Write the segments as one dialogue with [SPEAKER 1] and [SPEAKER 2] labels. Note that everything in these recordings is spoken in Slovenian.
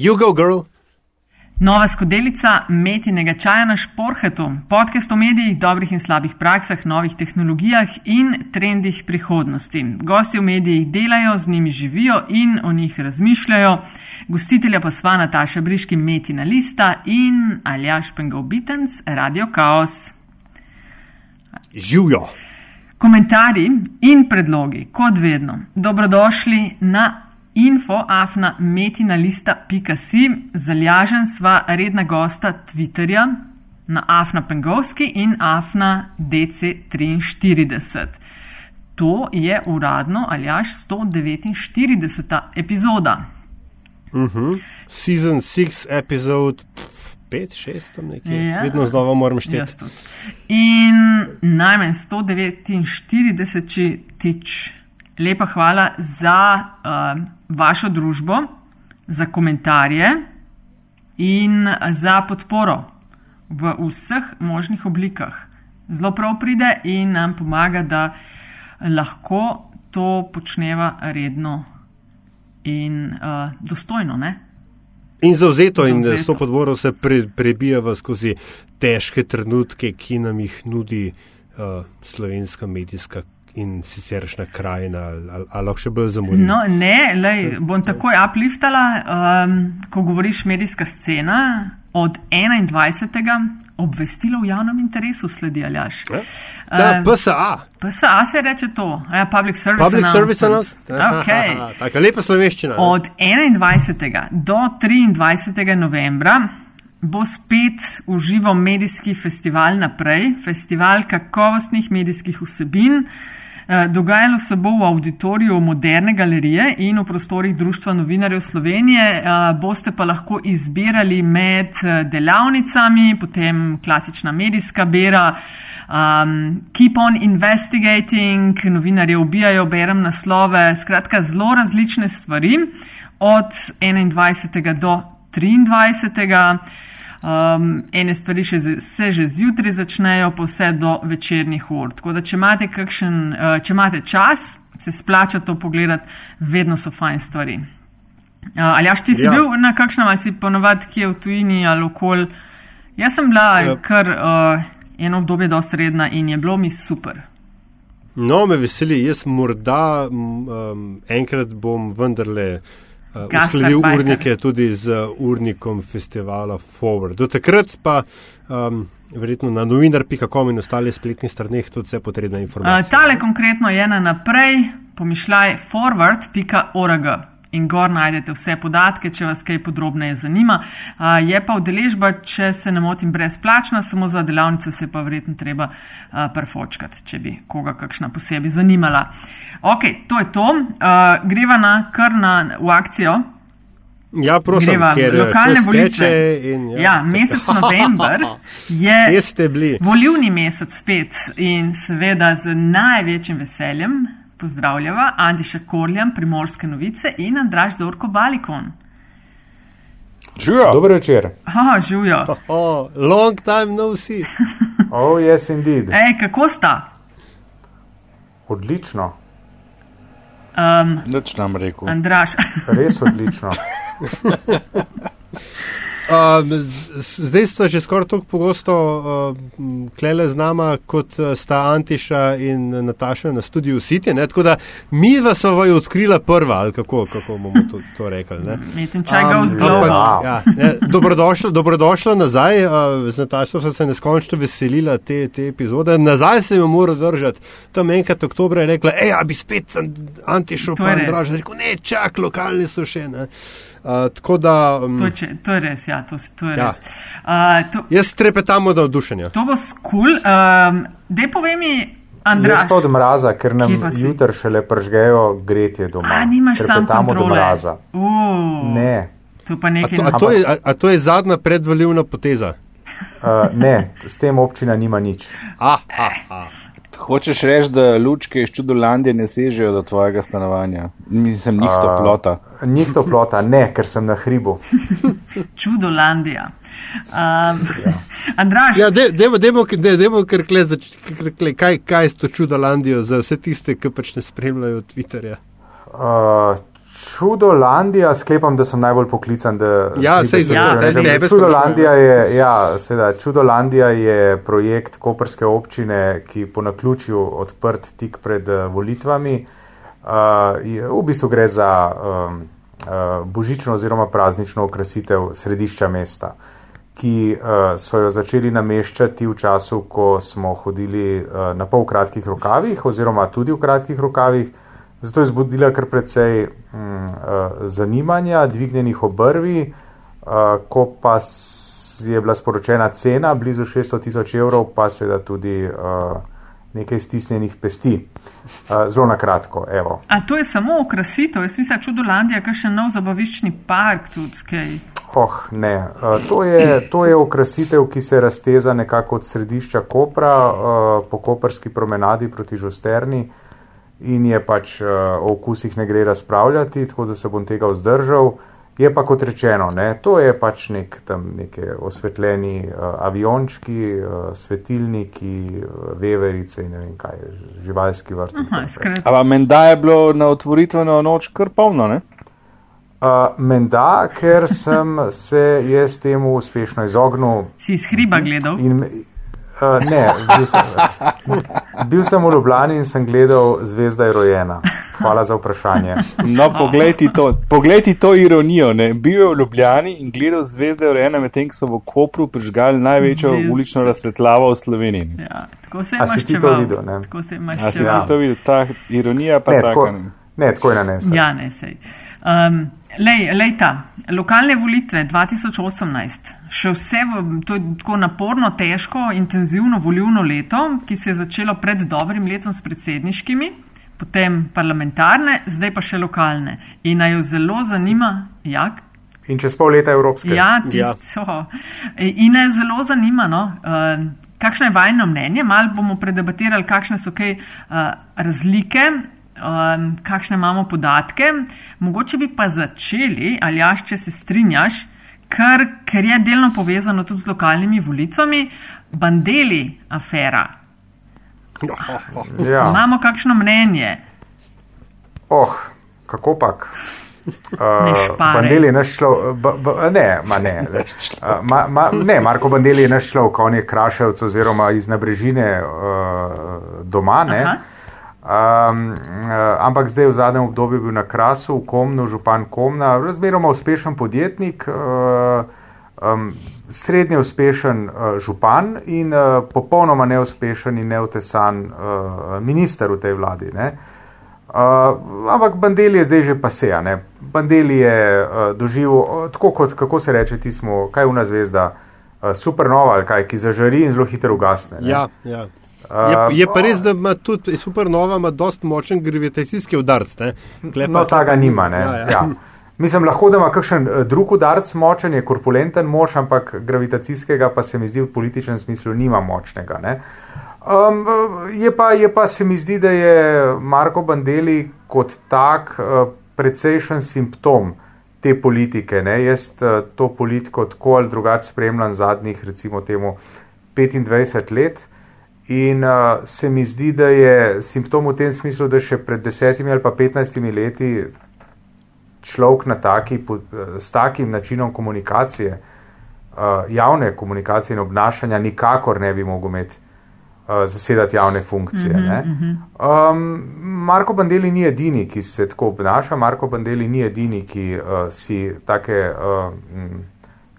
[SPEAKER 1] You go, girl.
[SPEAKER 2] Nova skodelica metinega čaja na šporhetu, podcast o medijih, dobrih in slabih praksah, novih tehnologijah in trendih prihodnosti. Gosti v medijih delajo, z njimi živijo in o njih razmišljajo. Gostitelja pa sva Nataša Briški, metina lista in Aljaš Pengov Bitens, Radio Chaos.
[SPEAKER 1] Živijo.
[SPEAKER 2] Komentarji in predlogi, kot vedno, dobrodošli na infoafnametinalista.si, zalažen sva redna gosta Twitterja na Afna Pengovski in Afna DC43. To je uradno ali až 149. epizoda.
[SPEAKER 1] Uh -huh. Season 6, epizod 5, 6, tam nekje.
[SPEAKER 2] Ja.
[SPEAKER 1] Vedno znova moram šteti.
[SPEAKER 2] Tudi. In najmanj 149 tič. Lepa hvala za uh, vašo družbo, za komentarje in za podporo v vseh možnih oblikah. Zelo prav pride in nam pomaga, da lahko to počneva redno in uh, dostojno. Ne?
[SPEAKER 1] In zauzeto, in
[SPEAKER 2] Zavzeto.
[SPEAKER 1] s to podporo se pre, prebijava skozi težke trenutke, ki nam jih nudi uh, slovenska medijska in siceršna krajina, ali, ali, lahko še bolj zamudimo.
[SPEAKER 2] No, ne, lej, bom takoj upliftala, um, ko govoriš medijska scena. Od 21. obvestilo v javnem interesu sledi Aljaš.
[SPEAKER 1] Ja,
[SPEAKER 2] Um,
[SPEAKER 1] PSA.
[SPEAKER 2] PSA se reče to, ja, Public Service
[SPEAKER 1] Public Service
[SPEAKER 2] Announcement.
[SPEAKER 1] Announcement.
[SPEAKER 2] Okay.
[SPEAKER 1] Taka lepa slovenščina. ne?
[SPEAKER 2] Od 21. do 23. novembra bo spet užival medijski festival naprej, festival kakovostnih medijskih vsebin. Eh, Dogajalo se bo v auditoriju Moderne galerije in v prostorih Društva novinarjev Slovenije. Eh, Boste pa lahko izbirali med eh, delavnicami, potem klasična medijska bera, um, Keep on investigating, novinarje ubijajo, berem naslove, skratka zelo različne stvari od 21. do 23. Um, ene stvari še, se že zjutraj začnejo, pa vse do večernih ur. Tako da, če imate, kakšen, uh, če imate čas, se splača to pogledati, vedno so fajn stvari. Uh, ali až ti si
[SPEAKER 1] Ja.
[SPEAKER 2] bil na kakšnem, ali si ponovadi kje v tujini ali okol? Jaz sem bila
[SPEAKER 1] Ja.
[SPEAKER 2] kar uh, eno obdobje dosti redna in je bilo mi super.
[SPEAKER 1] No, me veseli, jaz morda um, enkrat bom vendarle uh, uskladil
[SPEAKER 2] Gastarbeiter.
[SPEAKER 1] urnike tudi z urnikom festivala Forward. Do takrat pa um, verjetno na novinar.com in ostalih spletnih straneh tudi vse potrebna
[SPEAKER 2] Uh,
[SPEAKER 1] informacija.
[SPEAKER 2] tale konkretno je na naprej, pomišljaj forward.org. In gor najdete vse podatke, če vas kaj podrobneje zanima. Je pa udeležba, če se ne motim, brezplačna, samo za delavnice se pa verjetno treba prefočkati, če bi koga kakšna posebej zanimala. Ok, to je to. Greva na kar na v akcijo.
[SPEAKER 1] Ja, prosim,
[SPEAKER 2] Greva
[SPEAKER 1] ker
[SPEAKER 2] lokalne
[SPEAKER 1] čas
[SPEAKER 2] volitve.
[SPEAKER 1] In,
[SPEAKER 2] Ja, mesec november je volivni mesec spet in seveda z največjim veseljem pozdravljava Andiša Korljan, Primorske novice in Andraš Zorko Balikon.
[SPEAKER 3] Živijo.
[SPEAKER 4] Dober večer.
[SPEAKER 2] Ha, živijo.
[SPEAKER 1] Oh, long time no see.
[SPEAKER 4] Oh, yes, indeed.
[SPEAKER 2] Ej, kako sta?
[SPEAKER 4] Odlično,
[SPEAKER 2] Um,
[SPEAKER 3] Nič nam rekel.
[SPEAKER 2] Andraš,
[SPEAKER 4] res odlično.
[SPEAKER 1] Um, zdaj sta že skoraj tako pogosto uh, klele z nama, kot uh, sta Antiša in Nataša na studiu City. Ne? Tako da mi vas sva jo odkrila prva, ali kako, kako bomo to, to rekli.
[SPEAKER 4] Wow.
[SPEAKER 1] ja, ne, dobrodošla, dobrodošla nazaj. Uh, z Natašo sem se neskončno veselila te, te epizode. Nazaj se jo mora držati. Tam enkrat oktobra je rekla, hej, a bi spet Antišo pa
[SPEAKER 2] je.
[SPEAKER 1] Andraž. Rekel, ne, čak, lokalni so še. Ne? Uh, tako da um,
[SPEAKER 2] To, je če- to je res, ja, to, to je
[SPEAKER 1] Ja.
[SPEAKER 2] res. Uh, to,
[SPEAKER 1] jaz trepetam od navdušenja.
[SPEAKER 2] to bo skul. Um, Dej povej mi, Andraš.
[SPEAKER 4] Jaz pa od mraza, ker nam jutr šele pržgejo gretje doma.
[SPEAKER 2] A, nimaš sam kontrole.
[SPEAKER 4] mraza.
[SPEAKER 2] Uh,
[SPEAKER 4] Ne,
[SPEAKER 2] To pa
[SPEAKER 1] A
[SPEAKER 2] nekaj
[SPEAKER 1] to, a, to je, a, a to je zadnja predvoljivna poteza?
[SPEAKER 4] uh, ne, s tem občina nima nič.
[SPEAKER 1] Ah, ah, ah.
[SPEAKER 3] Hočeš reči, da lučke iz čudolandije ne sežejo do tvojega stanovanja? Mislim, njih toplota.
[SPEAKER 4] Njih toplota, ne, ker sem na hribu.
[SPEAKER 2] Čudolandija. Um, Andraš,
[SPEAKER 1] Ja, de- dajmo, dajmo, de- dajmo kar kle, kar kle, kaj, kaj je to čudo Landijo za vse tiste, ki pač ne spremljajo Twitterja.
[SPEAKER 4] Uh, Čudolandija, sklepam, da sem najbolj poklican. Da,
[SPEAKER 1] Ja, sej
[SPEAKER 4] rečem.
[SPEAKER 1] sprašujem.
[SPEAKER 4] Čudolandija je, ja, seveda, Čudolandija je projekt koperske občine, ki po naključju odprt tik pred eh, volitvami. Uh, je, v bistvu gre za um, uh, božično oziroma praznično okrasitev središča mesta, ki uh, so jo začeli nameščati v času, ko smo hodili uh, na pol kratkih rokavih oziroma tudi v kratkih rokavih. Zato je zbudila kar precej mm, uh, zanimanja, dvignjenih obrvi, uh, ko pa je bila sporočena cena, blizu 600 tisoč evrov, pa seveda tudi uh, nekaj stisnjenih pesti. Zelo na kratko, evo.
[SPEAKER 2] A to je samo okrasitev, jaz mislim, Čudolandija, kar še nov zabaviščni park tudi kaj.
[SPEAKER 4] Oh, ne. To, je, to je okrasitev, ki se razteza nekako od središča Kopra po koperski promenadi proti Žosterni in je pač uh, o okusih ne gre razpravljati, tako da se bom tega vzdržal. Je pa kot rečeno, ne, to je pač nek tam neke osvetljeni uh, aviončki, uh, svetilniki, uh, veverice in ne vem kaj, živalski vrt.
[SPEAKER 3] Ampak menda je bilo na otvoritveno noč kar polno, ne?
[SPEAKER 4] Uh, menda, ker sem se jaz temu uspešno izognil,
[SPEAKER 2] si iz hriba gledal.
[SPEAKER 4] In, uh, ne, sem, bil sem v Ljubljani in sem gledal Zvezda je rojena. Hvala za vprašanje.
[SPEAKER 3] No, poglej ti to, poglej ti to ironijo. Ne? Bil je v Ljubljani in gledal zvezde urejene, medtem ko so v Kopru prižgali največjo
[SPEAKER 2] Zvezde.
[SPEAKER 3] ulično razsvetljavo v Sloveniji.
[SPEAKER 2] Ja, tako se je
[SPEAKER 4] si ti to videl, ne?
[SPEAKER 2] Tako se je
[SPEAKER 3] A si
[SPEAKER 2] maščeval.
[SPEAKER 3] ti to videl, ta ironija pa
[SPEAKER 4] Ne,
[SPEAKER 3] taka.
[SPEAKER 4] tako,
[SPEAKER 3] ne.
[SPEAKER 4] ne, tako je nanesel.
[SPEAKER 2] Ja, ne sej. Um, lej, lejta, lokalne volitve 2018, še vse, v, to je tako naporno, težko, intenzivno volivno leto, ki se je začelo pred dobrim letom s predsedniškimi, potem parlamentarne, zdaj pa še lokalne. In naj jo zelo zanima, jak.
[SPEAKER 4] In čez pol leta evropske.
[SPEAKER 2] Ja, tisto. Ja. In naj jo zelo zanima, no, uh, kakšno je vajno mnenje, malo bomo predebatirali, kakšne so kaj uh, razlike. Um, kakšne imamo podatke, mogoče bi pa začeli, ali jaš, če se strinjaš, ker, ker je delno povezano tudi z lokalnimi volitvami, bandeli afera.
[SPEAKER 4] Ja.
[SPEAKER 2] Imamo kakšno mnenje?
[SPEAKER 4] Oh, kako pak? Uh. Bandeli je naš človek, b, b, ne, ma ne, uh, ma, ma, ne, Marko Bandeli je naš človek, on je kraševc oziroma iz nabrežine uh, doma, ne.
[SPEAKER 2] Aha.
[SPEAKER 4] Um, ampak zdaj v zadnjem obdobju bil na Krasu, v Komnu, župan Komna, razmeroma uspešen podjetnik, uh, um, srednje uspešen uh, župan in uh, popolnoma neuspešen in neutesan uh, minister v tej vladi. Ne. Uh, ampak Bandeli je zdaj že paseja. Ne. Bandeli je uh, doživel, tako kot kako se reče, ti smo, kaj je una zvezda, uh, supernova ali kaj, ki zažari in zelo hitro ugasne. ne.
[SPEAKER 1] Ja, ja. Je, je pa res, da ima tudi supernova ima dost močen gravitacijski udarc.
[SPEAKER 4] No, tega nima. Ne?
[SPEAKER 1] Ja,
[SPEAKER 4] Ja,
[SPEAKER 1] ja.
[SPEAKER 4] Mislim, lahko da ima kakšen eh, drug udarc močen, je korpulenten mož, ampak gravitacijskega pa se mi zdi v političnem smislu nima močnega. Ne? Um, je, pa, je pa se mi zdi, da je Marko Bandeli kot tak uh, precejšen simptom te politike. Ne? Jaz uh, to politiko tako ali drugače spremljam zadnjih, recimo, temu 25 let. In uh, se mi zdi, da je simptom v tem smislu, da še pred desetimi ali pa petnajstimi leti človek na taki, eh, s takim načinom komunikacije, uh, javne komunikacije in obnašanja, nikakor ne bi mogel imeti uh, zasedati javne funkcije. Mm -hmm, um, Marko Bandeli ni edini, ki se tako obnaša, Marko Bandeli ni edini, ki uh, si take uh,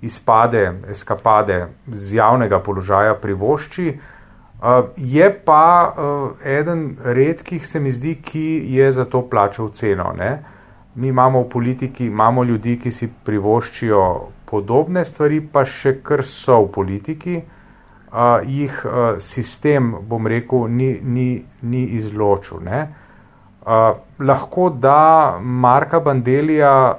[SPEAKER 4] izpade, eskapade z javnega položaja privošči. Je pa uh, eden redkih, se mi zdi, ki je za to plačal ceno. Ne? Mi imamo v politiki, imamo ljudi, ki si privoščijo podobne stvari, pa še kar so v politiki, uh, jih uh, sistem, bom rekel, ni, ni, ni izločil. ne. Uh, lahko da Marka Bandelija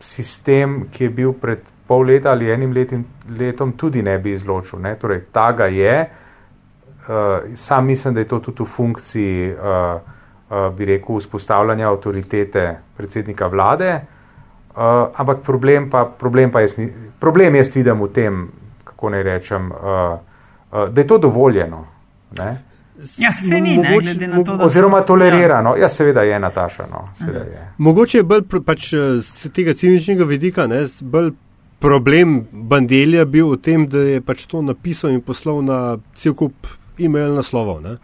[SPEAKER 4] sistem, ki je bil pred pol leta ali enim letim, letom, tudi ne bi izločil. Ne. Torej, ta ga je. Uh, sam mislim, da je to tudi v funkciji, uh, uh, bi rekel, vzpostavljanja avtoritete predsednika vlade. Uh, ampak problem pa, problem pa jaz, problem jaz vidim v tem, kako naj rečem, uh, uh, da je to dovoljeno. Ne?
[SPEAKER 2] Ja, se ni, ne, glede na to, da
[SPEAKER 4] Oziroma tolerirano. Ja, seveda je Nataša. No, seveda je.
[SPEAKER 1] Mogoče je bolj pač eh, z tega ciničnega vidika, ne, bolj problem Bandelja bil v tem, da je pač to napisal in poslal na cel kup e-mail naslovov. Ne.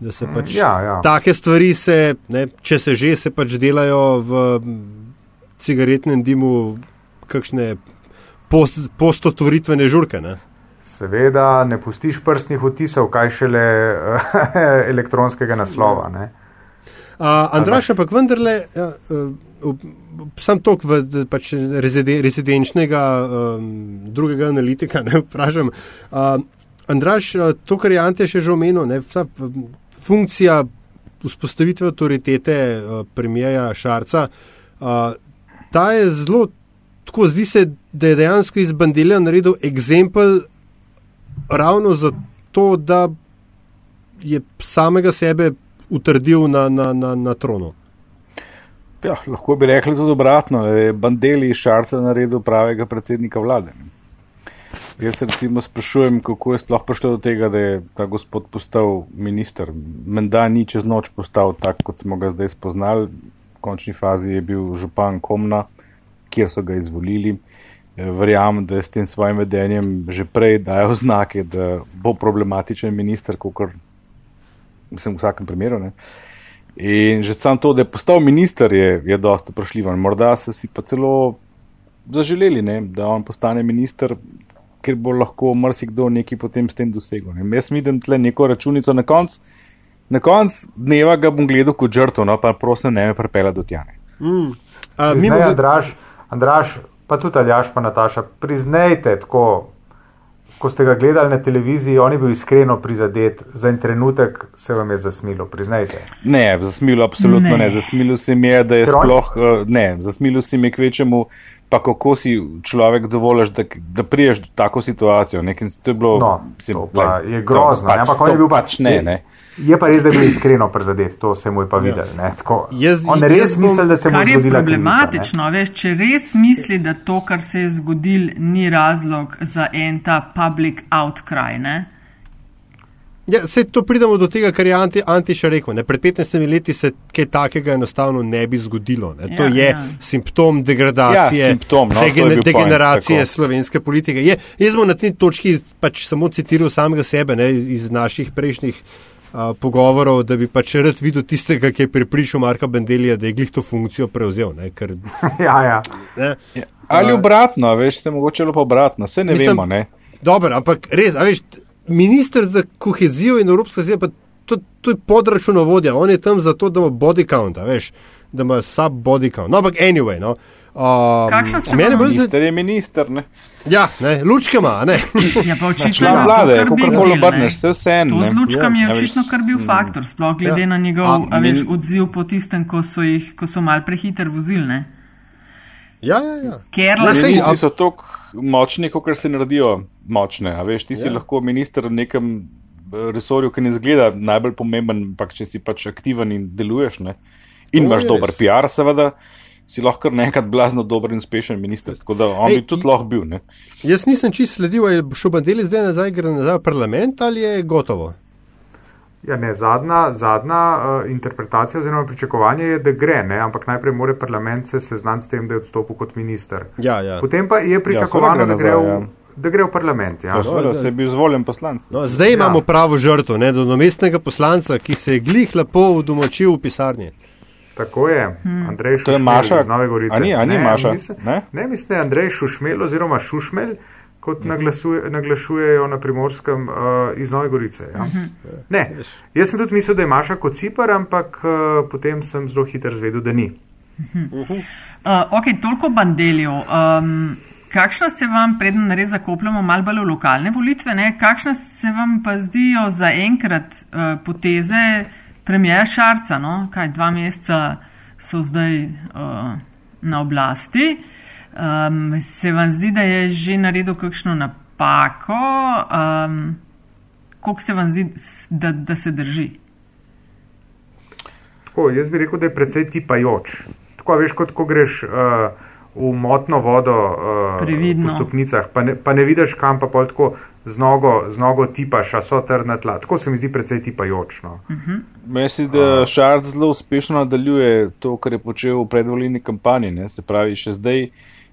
[SPEAKER 1] Da se pač
[SPEAKER 4] Ja, ja.
[SPEAKER 1] take stvari, se, ne, če se že, se pač delajo v mm, cigaretnem dimu, kakšne post, postotvoritvene žurke. Ne.
[SPEAKER 4] Seveda ne pustiš prstnih odtisov, kaj šele elektronskega naslova. Ne?
[SPEAKER 1] Uh, Andraš, ampak vendarle, ja, uh, sam tok v pač rezide, rezidenčnega um, drugega analitika, ne vprašam. Uh, Andraš, to, kar je Ante še že omenil, ne, funkcija vzpostavitve avtoritete premijeja Šarca, ta je zelo, tako zdi se, da je dejansko iz Bandelja naredil eksempel ravno zato, da je samega sebe utrdil na, na, na, na tronu.
[SPEAKER 3] Ja, lahko bi rekli tudi obratno. da je Bandeli iz Šarca naredil pravega predsednika vlade. Jaz se recimo sprašujem, kako je sploh prišlo do tega, da je ta gospod postal minister. Menda ni čez noč postal tak, kot smo ga zdaj spoznali. V končni fazi je bil župan Komna, kjer so ga izvolili. Eh, Verjamem, da je s tem svojim vedenjem že prej dajal znake, da bo problematičen minister, kot mislim v vsakem primeru. Ne. In že sam to, da je postal minister, je, je dosta vprašljivo. In Morda so si pa celo zaželeli, ne, da on postane minister, ker bo lahko marsikdo nekaj potem s tem dosegel. Ne. Jaz vidim tle neko računico na koncu. Na koncu dneva ga bom gledal kot žrtev, no pa prosim, ne me prepela do tjane.
[SPEAKER 1] Mm. A,
[SPEAKER 4] Priznaj,
[SPEAKER 1] mimo,
[SPEAKER 4] Andraš, Andraš, pa tudi Aljaš, pa Nataša, priznajte tako. Ko ste ga gledali na televiziji, on je bil iskreno prizadet, za en trenutek se vam je zasmilo, priznajte.
[SPEAKER 3] Ne, zasmilo absolutno ne.
[SPEAKER 2] Ne.
[SPEAKER 3] Zasmilo se mi je, da je
[SPEAKER 4] Ker on-
[SPEAKER 3] sploh, eh, ne, zasmilo se mi je k večjemu, pa kako si človek dovoliš, da, da priješ do tako situacijo. Nekaj, to je bilo,
[SPEAKER 4] No,
[SPEAKER 3] mislim,
[SPEAKER 4] to pa je grozno.
[SPEAKER 3] To,
[SPEAKER 4] ne,
[SPEAKER 3] pač,
[SPEAKER 4] ampak on je bil pa-
[SPEAKER 3] pač ne, ne.
[SPEAKER 4] Je pa res, da je bil iskreno prizadet, to se mu je pa videl. ne, tako.
[SPEAKER 1] Jaz-
[SPEAKER 4] On
[SPEAKER 1] jaz
[SPEAKER 4] res misli, da se mu je
[SPEAKER 2] je
[SPEAKER 4] zgodila krivica,
[SPEAKER 2] problematično, veš, če res misli, da to, kar se je zgodil, ni razlog za en ta public outcry. Ne?
[SPEAKER 1] Ja, se to pridemo do tega, kar je Anti, Antiša rekel. Ne? Pred 15 leti se kaj takega enostavno ne bi zgodilo. Ne? To
[SPEAKER 2] Ja,
[SPEAKER 1] je
[SPEAKER 2] ja.
[SPEAKER 1] simptom degradacije,
[SPEAKER 3] Ja, simptom, no, to je bil point,
[SPEAKER 1] degeneracije
[SPEAKER 3] tako.
[SPEAKER 1] slovenske politike. Je, jaz bom na tej točki pač samo citiral samega sebe ne? iz naših prejšnjih. Uh, pogovorov, da bi pač rad videl tistega, ki je pripričal Marka Bendelija, da je glih to funkcijo prevzel. Ne, ker,
[SPEAKER 4] ja, ja.
[SPEAKER 1] ne,
[SPEAKER 3] Ja, Ali obratno, veš, se mogoče lepo obratno, vse ne
[SPEAKER 1] Mislim-
[SPEAKER 3] vemo. Ne?
[SPEAKER 1] Dobro, ampak res, a veš, minister za kohezijo in Evropska zveza, pa to, to je podračunovodja, on je tam zato, da ima body count, veš, da ima sub body count. No, ampak anyway, no. Um,
[SPEAKER 2] Kakšno se vam-
[SPEAKER 1] bolj
[SPEAKER 3] Minister je minister, ne?
[SPEAKER 1] Ja, ne, lučke ima, a ne.
[SPEAKER 2] Ja, pa očitno je
[SPEAKER 3] vlade, kakorkoli obrneš, vse vseeno,
[SPEAKER 2] To z lučkami
[SPEAKER 3] Ja,
[SPEAKER 2] je očitno kar bil faktor, sploh glede
[SPEAKER 1] Ja.
[SPEAKER 2] na njegov
[SPEAKER 1] A,
[SPEAKER 2] a, veš, odziv po tistem, ko so, jih, ko so mal prehiter vozili. Ne?
[SPEAKER 1] Ja, ja, ja.
[SPEAKER 2] Se
[SPEAKER 1] sej,
[SPEAKER 3] Ministri so tako močni, kot se naredijo močne. A veš, ti si
[SPEAKER 1] Ja.
[SPEAKER 3] lahko minister v nekem eh, resorju, ki ne zgleda najbolj pomemben, ampak če si pač aktiven in deluješ, ne? in
[SPEAKER 1] To
[SPEAKER 3] imaš
[SPEAKER 1] je
[SPEAKER 3] dober
[SPEAKER 1] res.
[SPEAKER 3] PR, seveda, si lahko kar nekrat blazno dober in uspešen minister. Tako da on
[SPEAKER 1] Ej,
[SPEAKER 3] bi tudi lahko bil. Ne?
[SPEAKER 1] Jaz nisem čist sledil, ali je Šobandeli zdaj nazaj, gre nazaj v parlament ali je gotovo.
[SPEAKER 4] Ja, ne, zadnja zadnja uh, interpretacija oziroma pričakovanje je, da gre, ne, ampak najprej mora parlament se seznaniti s tem, da je odstopil kot minister.
[SPEAKER 1] Ja, ja.
[SPEAKER 4] Potem pa je pričakovano,
[SPEAKER 3] gre
[SPEAKER 4] da,
[SPEAKER 3] nazaj,
[SPEAKER 4] gre v,
[SPEAKER 3] ja.
[SPEAKER 4] da gre v parlament. Ja.
[SPEAKER 3] Ja, seveda,
[SPEAKER 1] da-
[SPEAKER 3] se je bil izvoljen poslanec.
[SPEAKER 1] No, zdaj
[SPEAKER 4] Ja.
[SPEAKER 1] imamo pravo žrtvo, ne, do namestnega poslanca, ki se je glih lepo udomačil v pisarni.
[SPEAKER 4] Tako je, Andrej
[SPEAKER 3] je
[SPEAKER 4] Šušmelj
[SPEAKER 3] Maša?
[SPEAKER 4] iz Nove Gorice.
[SPEAKER 3] A ni- a ni Maša?
[SPEAKER 4] Mislim,
[SPEAKER 3] Ne?
[SPEAKER 4] ne, mislim, da je Andrej Šušmelj oziroma Šušmelj, kot naglasuje, naglašujejo na primorskem uh, iz Nove Gorice. Ja. Ne, jaz sem tudi mislil, da je Maša kot Cipar, ampak uh, potem sem zelo hitro zvedel, da ni.
[SPEAKER 2] Uh, ok, toliko bandeljev. Um, kakšna se vam, preden res zakopljamo malo bolj v lokalne volitve, ne, kakšna se vam pa zdijo za enkrat uh, poteze premijeja Šarca? No? Kaj, dva meseca so zdaj uh, na oblasti. Um, se vam zdi, da je že naredil kakšno napako? Um, Koliko se vam zdi, da, da se drži?
[SPEAKER 4] Tako, jaz bi rekel, da je precej tipajoč. Tako, veš, kot ko greš uh, v motno vodo uh,
[SPEAKER 2] Previdno.
[SPEAKER 4] po stopnicah, pa ne, pa ne vidiš, kam pa pol tako z nogo, z nogo tipaš, a so trdna tla. Tako se mi zdi precej tipajočno.
[SPEAKER 3] Mislim, da Šarc zelo uspešno nadaljuje to, kar je počel v predvoljeni kampanji. Ne? Se pravi, še zdaj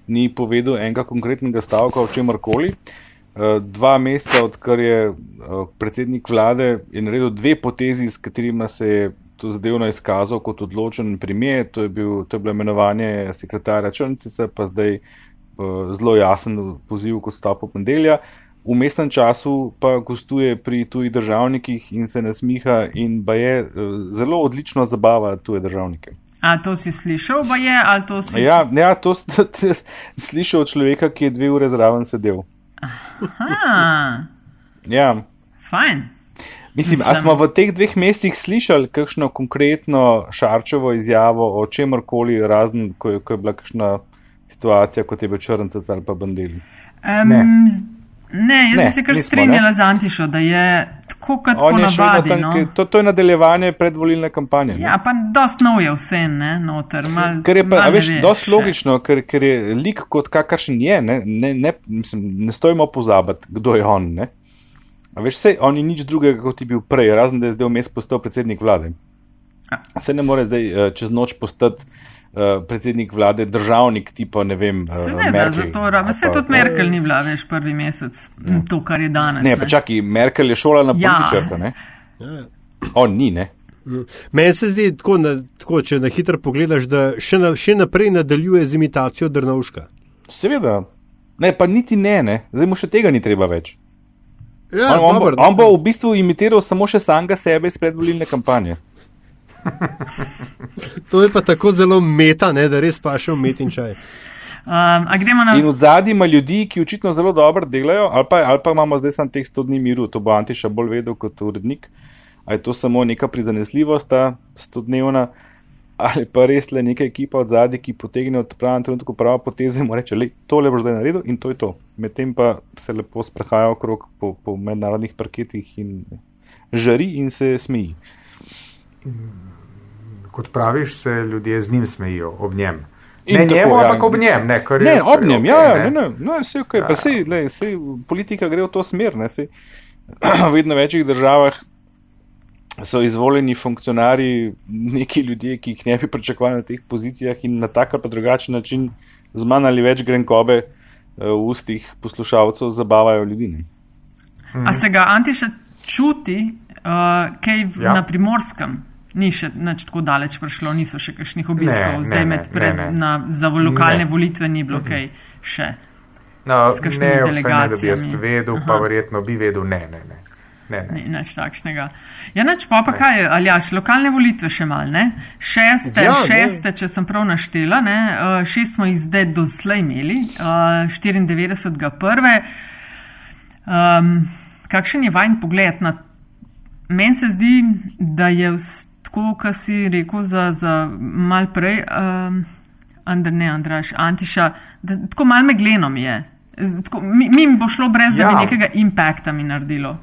[SPEAKER 3] ni povedal enega konkretnega stavka o čemer koli. Uh, dva meseca, odkar je uh, predsednik vlade naredil dve potezi, s katerima se je to zadevno izkazal kot odločen premijer, to je, bil, to je bilo imenovanje sekretarja Črnčice, pa zdaj uh, zelo jasen poziv kot stopu ponedelja. V mestnem času pa gostuje pri tujih državnikih in se nasmiha in pa je zelo odlično zabava tuje državnike.
[SPEAKER 2] A to si slišal, pa je, ali to si.
[SPEAKER 3] Ja, ja to sem slišal od človeka, ki je dve ure zraven sedel.
[SPEAKER 2] Aha,
[SPEAKER 3] Ja.
[SPEAKER 2] fajn.
[SPEAKER 3] Mislim, a
[SPEAKER 2] Mislim-
[SPEAKER 3] smo v teh dveh mestih slišali kakšno konkretno šarčevo izjavo o čemorkoli, razen ko je, ko je bila kakšna situacija, kot je bil črncac ali pa bandeli.
[SPEAKER 2] Um,
[SPEAKER 4] Ne.
[SPEAKER 2] ne, jaz
[SPEAKER 3] Ne,
[SPEAKER 2] bi se kar
[SPEAKER 3] nismo,
[SPEAKER 2] strinjala z Antišo, da je tako kot
[SPEAKER 3] On vedno
[SPEAKER 2] ponavadi.
[SPEAKER 3] tam,
[SPEAKER 2] No.
[SPEAKER 3] ki- to, to je nadaljevanje predvolilne kampanje. ne.
[SPEAKER 2] Ja, pa dost nov je vse, ne, noter. Mal,
[SPEAKER 3] Ker je pa,
[SPEAKER 2] mal
[SPEAKER 3] a
[SPEAKER 2] ne
[SPEAKER 3] veš,
[SPEAKER 2] veš
[SPEAKER 3] dosti
[SPEAKER 2] še.
[SPEAKER 3] logično, ker, ker je lik kot kakršen je, ne, ne, ne, mislim, ne stojimo pozabiti, kdo je on. Ne. A veš, sej, on je nič drugega, kot je bil prej, razen da je zdaj vmes postal predsednik vlade. Se ne more zdaj uh, čez noč postati uh, predsednik vlade, državnik tipa, ne vem, uh,
[SPEAKER 2] Seveda,
[SPEAKER 3] Merkel.
[SPEAKER 2] zato Vse
[SPEAKER 3] pa-
[SPEAKER 2] tudi Merkel ni bila, veš, prvi mesec, ja. to, kar je danes.
[SPEAKER 3] Ne, pa čakaj, Merkel je šola na
[SPEAKER 2] Ja.
[SPEAKER 3] političarka, ne? On ni, ne?
[SPEAKER 1] Meni se zdi, tako, na, tako, če na hitro pogledaš, da še, na, še naprej nadaljuje z imitacijo Drnovška.
[SPEAKER 3] Seveda. Ne, pa niti ne, ne. Zdaj mu še tega ni treba več.
[SPEAKER 1] Ja,
[SPEAKER 3] on, on,
[SPEAKER 1] dobro,
[SPEAKER 3] bo, on bo v bistvu imitiral samo še samega sebe iz predvolilne kampanje.
[SPEAKER 1] To je pa tako zelo meta, ne, da res paše v met in čaj.
[SPEAKER 2] Um, a na.
[SPEAKER 3] In v zadnji ima ljudi, ki očitno zelo dobro delajo, ali pa, ali pa imamo zdaj samo teh 100 dni miru, to bo Antiša bolj vedel kot urednik. Ali je to samo neka prizanesljivost, ta 100 dnevna, ali pa res le neka ekipa od zadnji, ki potegne od pravega trenutka pravo poteze in mu reče, le tole boš zdaj naredil in to je to. Medtem pa se lepo sprehaja okrog po, po mednarodnih parketih in žari in se smeji.
[SPEAKER 4] Kot praviš, se ljudje z njim smejijo ob njem.
[SPEAKER 3] In
[SPEAKER 4] ne
[SPEAKER 3] tako,
[SPEAKER 4] njemu,
[SPEAKER 3] ja.
[SPEAKER 4] ampak ob njem. Ne, kar je-
[SPEAKER 3] Ne,
[SPEAKER 4] kar
[SPEAKER 3] ob
[SPEAKER 4] je
[SPEAKER 3] njem, ja,
[SPEAKER 4] ne.
[SPEAKER 3] ja, ne, ne, no, vse ok, pa sej, lej, sej, politika gre v to smer, ne, sej, v vedno večjih državah so izvoljeni funkcionarji neki ljudje, ki jih ne bi pričakovali na teh pozicijah in na tak ali pa drugačen način z manj ali več grenkobe eh, v ustih poslušalcev zabavajo ljudi. Ne.
[SPEAKER 2] A se ga Antiša čuti, uh, kaj
[SPEAKER 4] Ja.
[SPEAKER 2] ja. na primorskem? Ni še nič tako daleč prišlo, niso še kakšnih obiskov,
[SPEAKER 4] Ne,
[SPEAKER 2] zdaj
[SPEAKER 4] ne,
[SPEAKER 2] med
[SPEAKER 4] ne,
[SPEAKER 2] pred,
[SPEAKER 4] ne, ne.
[SPEAKER 2] Na, za lokalne
[SPEAKER 4] Ne.
[SPEAKER 2] volitve ni bilo kaj še.
[SPEAKER 4] No, ne, vsaj ne, da bi jaz vedel, pa
[SPEAKER 2] Aha.
[SPEAKER 4] verjetno bi vedel, ne, ne, ne. ne, ne.
[SPEAKER 2] Ni nič takšnega. Ja, nič pa, pa kaj, ali jaš, lokalne volitve še mal, ne? Šeste,
[SPEAKER 1] Ja, ne.
[SPEAKER 2] šeste, če sem prav naštela, ne? Uh, šest smo jih zdaj doslej imeli, uh, 94. prve. Um, kakšen je vajen pogled na. Meni se zdi, da je vs- tako, kot si rekel za, za mal prej, um, Andr, ne Andraš, Antiša, da tako mal megleno mi je. Tako, mi, mi bo šlo brez, da
[SPEAKER 4] Ja.
[SPEAKER 2] bi nekega impakta mi naredilo.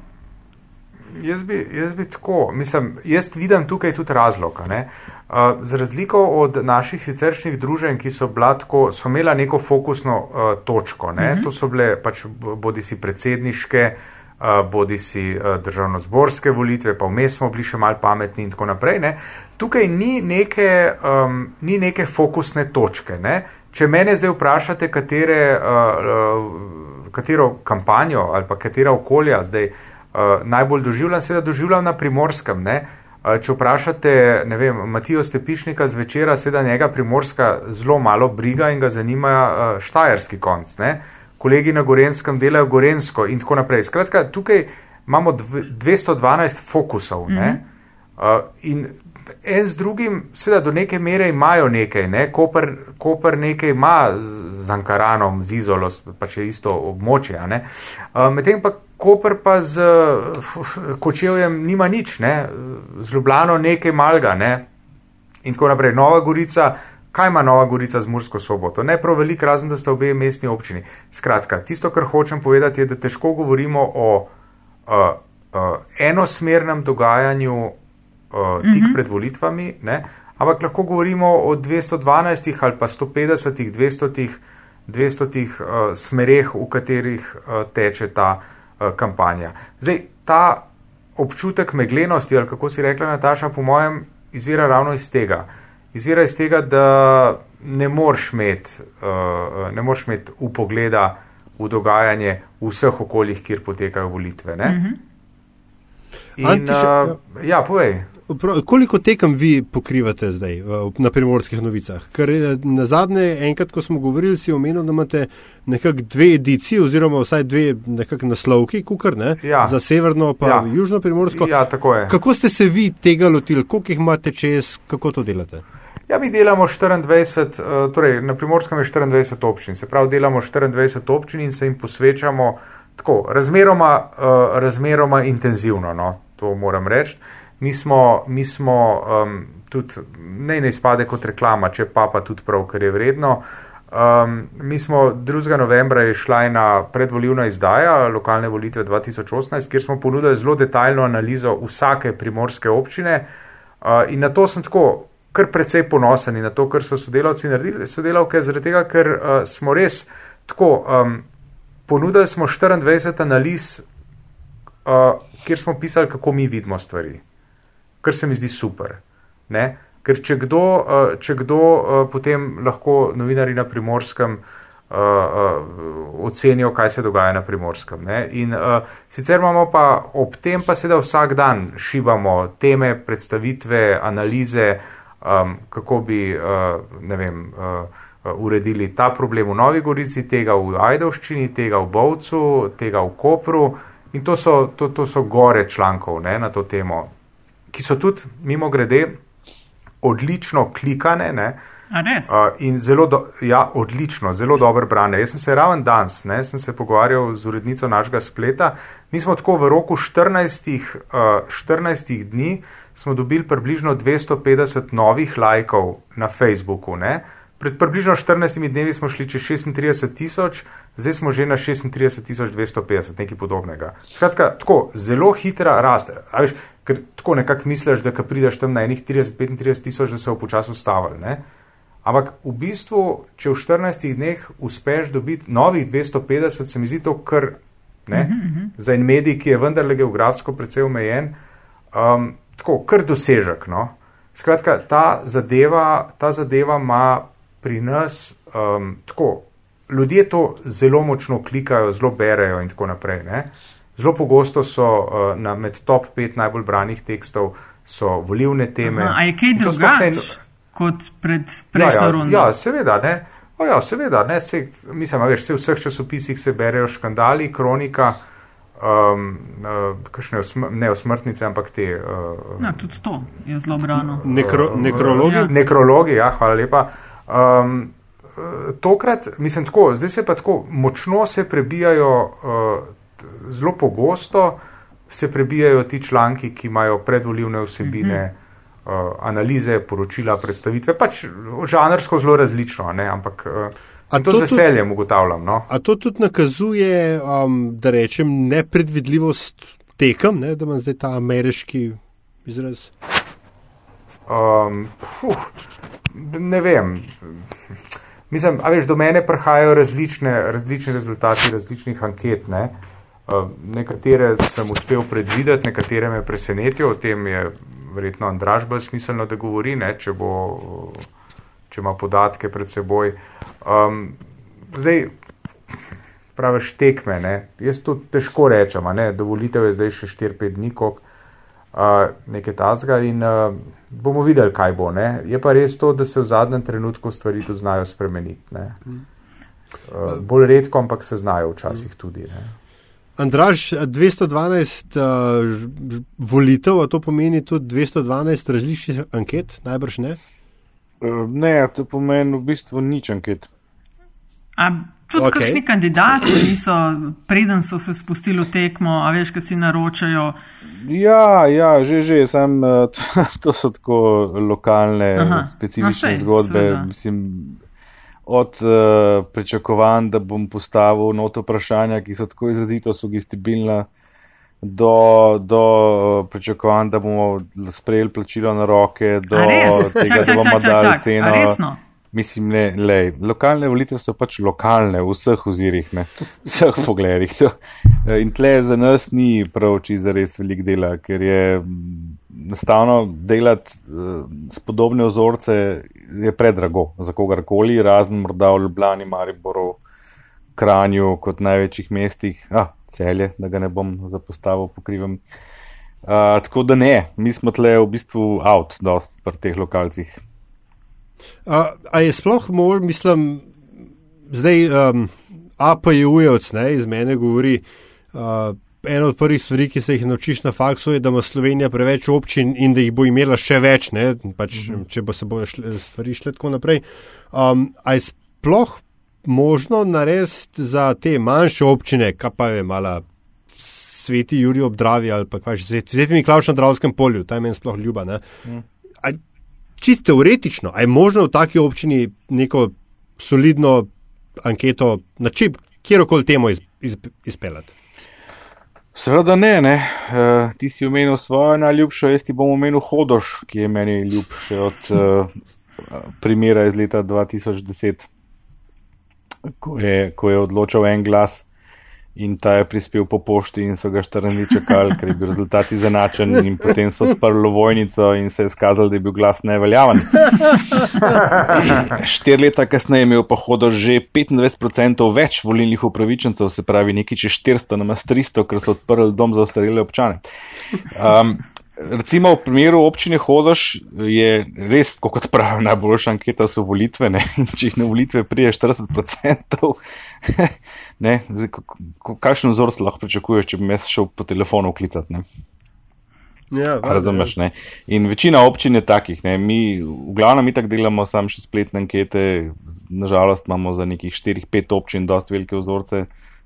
[SPEAKER 4] Jaz bi, jaz bi tako, mislim, jaz vidim tukaj tudi razlog. ne. Uh, za razliko od naših siceršnjih druženj, ki so, bila tako, so imela neko fokusno uh, točko, uh -huh. to so bile pač bodi si predsedniške, uh, bodi si uh, državno-zborske volitve, pa vmes smo bili še mal pametni in tako naprej. Ne. Tukaj ni neke, um, ni neke fokusne točke. Ne. Če mene zdaj vprašate, katere, uh, uh, katero kampanjo ali pa katera okolja zdaj uh, najbolj doživljam, seveda doživljam na primorskem. Ne? Uh, če vprašate, ne vem, Matijo Stepišnika zvečera, seveda njega primorska zelo malo briga in ga zanima uh, štajerski konc. Ne? Kolegi na Gorenskem delajo Gorensko in tako naprej. Skratka, tukaj imamo dv 212 fokusov. Mm -hmm. uh, in en z drugim, seveda, do neke mere imajo nekaj, ne? Koper, Koper nekaj ima z, Ankaranom, z Izolo, pa če isto območje. Uh, Medtem pa Koper pa z uh, Kočevjem nima nič, ne? z Ljubljano nekaj malga. Ne? In tako naprej. Nova Gorica, kaj ima Nova Gorica z Mursko soboto? Ne prav velik, razen da sta obe mestni občini. Skratka, tisto, kar hočem povedati, je, da težko govorimo o uh, uh, enosmernem dogajanju uh, tik mm -hmm. pred volitvami, ne? ampak lahko govorimo o 212 ali pa 150, 200, 200 uh, smereh, v katerih uh, teče ta uh, kampanja. Zdaj, ta občutek meglenosti, ali kako si rekla, Nataša, po mojem, izvira ravno iz tega. Izvira iz tega, da ne moreš imeti uh, imet upogleda v dogajanje v vseh okoljih, kjer potekajo volitve. Mm -hmm. In, Antiš, uh, ja, povej.
[SPEAKER 1] Koliko tekem vi pokrivate zdaj na primorskih novicah? Ker eh, na zadnje, enkrat, ko smo govorili, si omenil, da imate nekako dve edici, oziroma vsaj dve naslovki, kukar, ne, ja. za severno pa ja. južno primorsko.
[SPEAKER 4] Ja, tako je.
[SPEAKER 1] Kako ste se vi tega lotili, koliko jih imate čez, kako to delate?
[SPEAKER 4] Ja, mi delamo 24, eh, torej na primorskem je 24 občin, se pravi, delamo 24 občin in se jim posvečamo tako razmeroma, uh, razmeroma intenzivno, no, to moram reči. Mi smo, mi smo um, tudi, ne ne izpade kot reklama, če pa pa tudi prav, ker je vredno. Um, mi smo 2. novembra išli na predvoljivna izdaja lokalne volitve 2018, kjer smo ponudili zelo detaljno analizo vsake primorske občine uh, in na to sem tako kar precej ponosen na to, kar so sodelavci naredili, sodelavke, zaradi tega, ker uh, smo res tako. Um, ponudili smo 24 analiz, uh, kjer smo pisali, kako mi vidimo stvari, kar se mi zdi super. Ne? Ker če kdo, uh, če kdo uh, potem lahko novinari na primorskem. Uh, uh, ocenijo, kaj se dogaja na primorskem. Ne? In uh, sicer imamo pa ob tem, pa seveda vsak dan šibamo teme, predstavitve, analize, uh, um, kako bi uh, vem, uh, uredili ta problem v Novi Gorici, tega v Ajdovščini, tega v Bovcu, tega v Kopru. In to so, to, to so gore člankov ne, na to temo, ki so tudi, mimo grede, odlično klikane. Ne,
[SPEAKER 2] uh,
[SPEAKER 4] in zelo, do, ja, odlično, zelo dobro brane. Jaz sem se raven danes, ne, sem se pogovarjal z urednico našega spleta. Mi smo tako v roku 14, uh, 14 dni smo dobili približno 250 novih lajkov na Facebooku. Ne? Pred približno 14 dnevi smo šli čez 36 tisoč, zdaj smo že na 36 tisoč 250, nekaj podobnega. Skratka, tako zelo hitra rast. Veš, ker tako nekako misliš, da prideš tam na enih 30-35 tisoč, da se bo počasi ustavili. Ne? Ampak v bistvu, če v 14 dneh uspeš dobiti novih 250, se mi zdi to kar ne, uh -huh, uh -huh. za en medij, ki je vendarle geografsko precej omejen. Um, tako, kar dosežek. No? Skratka, ta zadeva, ta zadeva ima pri nas um, tako. Ljudje to zelo močno klikajo, zelo berejo in tako naprej. Ne? Zelo pogosto so uh, na, med top 5 najbolj branih tekstov volivne teme.
[SPEAKER 2] Aha, a je kaj drugače ne... kot pred prejšnjo ja, ja, rundo?
[SPEAKER 4] Ja, seveda. Ne? O ja, seveda, ne, se, mislim, veš, v vseh časopisih se berejo škandali, kronika, uh, um, uh, ne osmrtnice, ampak te. Uh,
[SPEAKER 2] ja, tudi to je zelo brano.
[SPEAKER 1] Nekro, nekrologi. Ja.
[SPEAKER 4] Nekrologi, ja, hvala lepa. Um, tokrat, mislim, tako, zdaj se pa tako močno se prebijajo, uh, zelo pogosto se prebijajo ti članki, ki imajo predvoljivne vsebine. Mm -hmm. Uh, analize, poročila, predstavitve, pač žanrsko zelo različno, ne? ampak uh, A to, to z veseljem ugotavljam. No?
[SPEAKER 1] A to tudi nakazuje, um, da rečem, nepredvidljivost tekem, ne, da imam zdaj ta ameriški izraz?
[SPEAKER 4] Um, fuh, ne vem. Mislim, a veš, do mene prihajajo različne, različne rezultati različnih anket. Ne? Uh, nekatere sem uspel predvideti, nekatere me presenetijo, o tem je verjetno Andraž bolj smiselno, da govori, ne, če bo. Uh, če ima podatke pred seboj. Um, zdaj, praviš tekme, ne? jaz to težko rečem, ne? dovolitev je zdaj še 4-5 dni, kok, uh, nekaj tazga in uh, bomo videli, kaj bo. Ne? Je pa res to, da se v zadnjem trenutku stvari tudi znajo spremeniti. Uh, bolj redko, ampak se znajo včasih tudi. Ne?
[SPEAKER 1] Andraž, 212 uh, volitev, a to pomeni tudi 212 različnih anket, najbrž ne?
[SPEAKER 3] Eh, ne, to pomeni v bistvu nič anket.
[SPEAKER 2] A tudi okay. kakšni kandidati niso, preden so se spustili v tekmo, a veš, kaj si naročajo?
[SPEAKER 3] Ja, ja, že, že, sem, eh, to, to so tako lokalne, Aha. specifične no, zgodbe. Mislim, od uh, pričakovanj, da bom postavil noto vprašanja, ki so tako izrazito sugestibilna, do, do pričakovanj, da bomo sprejeli plačilo na roke, do tega,
[SPEAKER 2] čak, čak,
[SPEAKER 3] da bomo
[SPEAKER 2] čak,
[SPEAKER 3] dali ceno.
[SPEAKER 2] resno?
[SPEAKER 3] Mislim, ne, lej, lokalne volitve so pač lokalne v vseh ozirih, ne, v vseh pogledih. So, in tle za nas ni prav čisto res velik dela, ker je mm, enostavno delati uh, s podobne ozorce je predrago za kogarkoli, razen morda v Ljubljani, Mariboru, Kranju kot največjih mestih, a celje, da ga ne bom zapostavil, pokrivem. Uh, tako da ne, mi smo tle v bistvu out, dost pri teh lokalcih.
[SPEAKER 1] A, a je sploh mor, mislim, zdaj um, APJ-ujevc iz mene govori. Uh, Ena od prvih stvari, ki se jih naučiš na faksu, je, da ima Slovenija preveč občin in da jih bo imela še več, pač, mm -hmm. če bo se bojo šle, stvari šle tako naprej. Um, a je sploh možno narediti za te manjše občine, kaj pa je mala sveti Juri obdravi ali pa kaj že sveti Miklaš na Dravskem polju, ta je meni sploh ljuba. Mm. Čisto teoretično, a je možno v taki občini neko solidno anketo, na čip, kjerkoli temo iz, iz, izpeljati?
[SPEAKER 3] Seveda ne, ne. Uh, ti si omenil svojo najljubšo, jaz ti bom omenil Hodoš, ki je meni ljubše od uh, primera iz leta 2010, ko je, ko je odločal en glas in ta je prispel po pošti in so ga štrni čakali, ker je bil rezultat izenačen in potem so odprli vojnico in se je skazalo, da je bil glas neveljaven. Štir leta kasneje je imel pa hodo že 25% več volilnih upravičencev, se pravi nekaj čez 400, namas 300, ker so odprli dom za ostarele občane. Um, Recimo v primeru občine Hodoš je res, kot pravijo, najboljša anketa so volitve. Ne? Če jih na volitve prije 40%, ne? Zdaj, kakšen vzor se lahko pričakuješ, če bi me šel po telefonu klicati?
[SPEAKER 1] Ja,
[SPEAKER 3] Razumeš? Ne? In večina občin je takih. Ne? Mi v glavnem mi tako delamo samo še spletne ankete. Nažalost imamo za nekih 4-5 občin dosti velike vzorce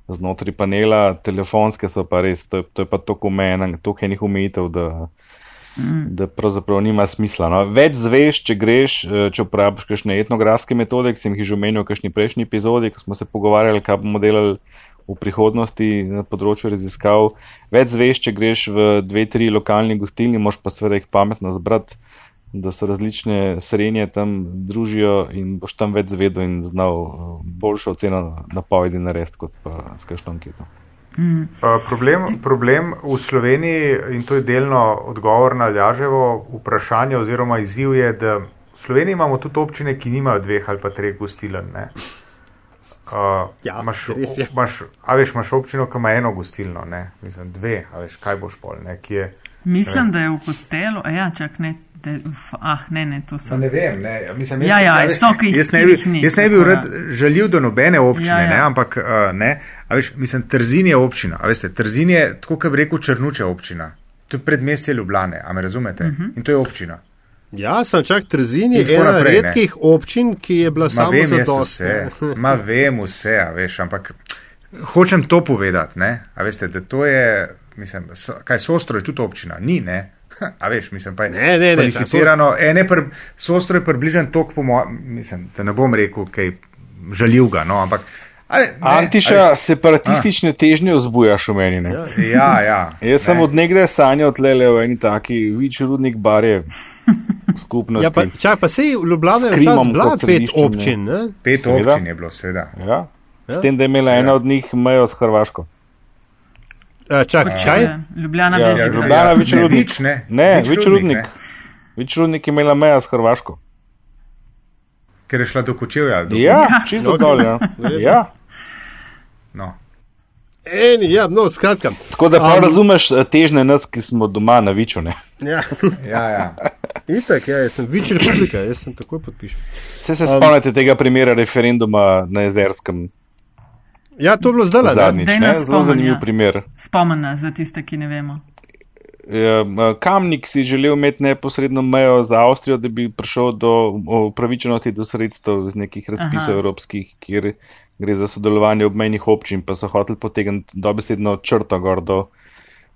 [SPEAKER 3] znotraj panela, telefonske so pa res, to je, to je pa toliko omejen, toliko enih omejitev, da, mm. da pravzaprav nima smisla. No. Več zveš, če greš, če uporabiš kakšne etnografske metode, ki sem jih že omenil v kakšni prejšnji epizodi, ko smo se pogovarjali, kaj bomo delali v prihodnosti na področju raziskav. Več zveš, če greš v dve, tri lokalni gostilni, moš pa seveda jih pametno zbrati da se različne srednje tam družijo in boš tam več zvedel in znal boljšo oceno napovedi narediti kot pa s kakšno anketo.
[SPEAKER 4] Mm. Problem, problem v Sloveniji, in to je delno odgovor na Ljaževo vprašanje oziroma izziv, je, da v Sloveniji imamo tudi občine, ki nimajo dveh ali pa treh gostiln. Uh, ja, imaš, imaš, a veš, imaš občino, ki ima eno gostilno, ne? mislim, dve, a veš, kaj boš pol, ne? Je,
[SPEAKER 2] Mislim, ne da je v kostelu, a ja, čak ne, De, uf, ah, ne, ne, to so.
[SPEAKER 4] No, ne vem, ne. Mislim,
[SPEAKER 2] jaz, ja, ja, jaz, so, ki,
[SPEAKER 4] jaz ne bi, jaz ne bi rad želil do nobene občine, ja, ja. ne, ampak uh, ne. A veš, mislim, Trzin je občina. A veste, Trzin je, tako kot bi rekel, Črnuče občina. To je predmestje Ljubljane, a me razumete? Uh -huh. In to je občina.
[SPEAKER 1] Ja, sem čak Trzin je ena naprej, redkih ne. občin, ki je bila sama
[SPEAKER 4] vem,
[SPEAKER 1] za to.
[SPEAKER 4] Ma vem vse, a veš, ampak hočem to povedati, ne. A veste, da to je, mislim, so, kaj Sostro je tudi občina, ni, ne. A veš, mislim, pa je
[SPEAKER 1] ne, ne,
[SPEAKER 4] kvalificirano. Ene pr, sostro je približen tok, po mojem, mislim, da ne bom rekel, kaj žalil ga, no, ampak.
[SPEAKER 3] Ali, ne, Antiša ali, separatistične a. težnje vzbujaš v meni. Ne?
[SPEAKER 4] Ja, ja.
[SPEAKER 3] Jaz sem od nekdaj sanjal tlele v eni taki vič rudnik barje skupnosti.
[SPEAKER 1] Ja, pa, čaj, pa sej v Ljubljani je bilo pet občin. Ne?
[SPEAKER 4] Pet seveda. občin je bilo, seveda.
[SPEAKER 3] Ja. Ja. S tem, da je imela ena od njih mejo s Hrvaško.
[SPEAKER 1] Uh, čak, čaj?
[SPEAKER 2] Ljubljana
[SPEAKER 3] ja,
[SPEAKER 2] je
[SPEAKER 3] že Ljubljana, več rudnik. Ne, ne več rudnik. Več rudnik je imela meja s Hrvaško.
[SPEAKER 4] Ker je šla do Kočevja. Do
[SPEAKER 3] ja, čisto dol. Ja. ja.
[SPEAKER 4] No.
[SPEAKER 1] Eni, ja, no, skratka.
[SPEAKER 3] Tako da pa um, razumeš težne nas, ki smo doma na Viču. Ne?
[SPEAKER 1] Ja,
[SPEAKER 4] ja. ja.
[SPEAKER 1] Itak, ja, jaz sem Vič republika, jaz sem takoj podpišem.
[SPEAKER 3] Se se um, spomnite tega primera referenduma na Jezerskem?
[SPEAKER 1] Ja, to je bilo zdaj
[SPEAKER 3] zadnjič. Ne? Zelo zanimiv primer.
[SPEAKER 2] Spomena za tiste, ki ne vemo.
[SPEAKER 3] Ja, Kamnik si želel imeti neposredno mejo za Avstrijo, da bi prišel do upravičenosti do sredstev iz nekih razpisov Aha. evropskih, kjer gre za sodelovanje obmejnih občin, pa so hoteli potegniti dobesedno črto gor do,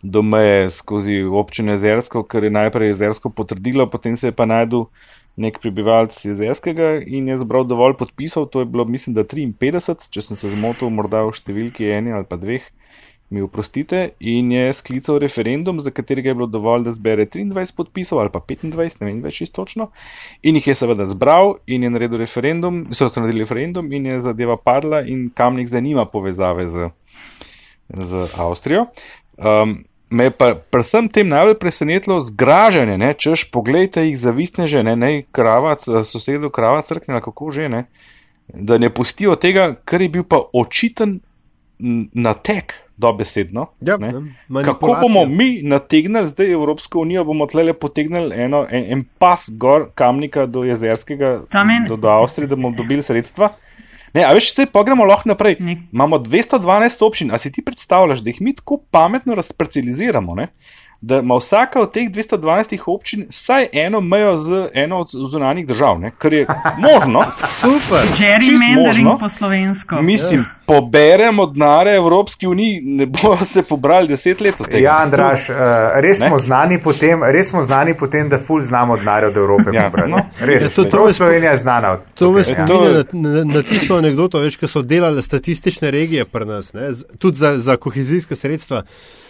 [SPEAKER 3] do meje skozi občine Zersko, ker je najprej Zersko potrdilo, potem se je pa najdel nek prebivalec jezerskega in je zbral dovolj podpisov, to je bilo, mislim, da 53, če sem se zmotil, morda v številki eni ali pa dveh. mi oprostite, in je sklical referendum, za katerega je bilo dovolj, da zbere 23 podpisov ali pa 25, ne vem več čisto točno. In jih je seveda zbral in je naredil referendum, so naredili referendum in je zadeva padla in kamnik zdaj nima povezave z, z Avstrijo. Um, Me je pa predvsem tem najbolj presenetilo zgražanje, ne? češ pogledajte jih zavistne že, ne, ne kravac, sosedu kravac crkne, kako že ne, da ne pustijo tega, kar je bil pa očiten natek dobesedno.
[SPEAKER 1] Ja,
[SPEAKER 3] kako bomo mi nategnili zdaj Evropsko unijo, bomo tlele potegnili eno, en, en pas gor kamnika do jezerskega, do, do Avstrije, da bomo dobili sredstva. Ne, a veš, se pa gremo lahko naprej. Nek. Imamo 212 občin, a si ti predstavljaš, da jih mi tako pametno razparceliziramo, ne? Da ima vsaka od teh 212 občin vsaj eno mejo z eno od zunanjih držav, ne? kar je možno.
[SPEAKER 1] Super.
[SPEAKER 2] Gerrymandering po slovensko.
[SPEAKER 3] Mislim, yeah. poberemo denare Evropski uniji, ne bo se pobrali deset let od tega.
[SPEAKER 4] Ja, Andraš, uh, res, smo potem, res smo znani po tem, da ful znamo denarja od Evrope. Ja, no. Res, ja, to, to je Slovenija je znana.
[SPEAKER 1] To me spominja ja. na, na, na tisto anegdoto, veš, ko so delali statistične regije pri nas, ne? tudi za, za kohezijske sredstva. Uh,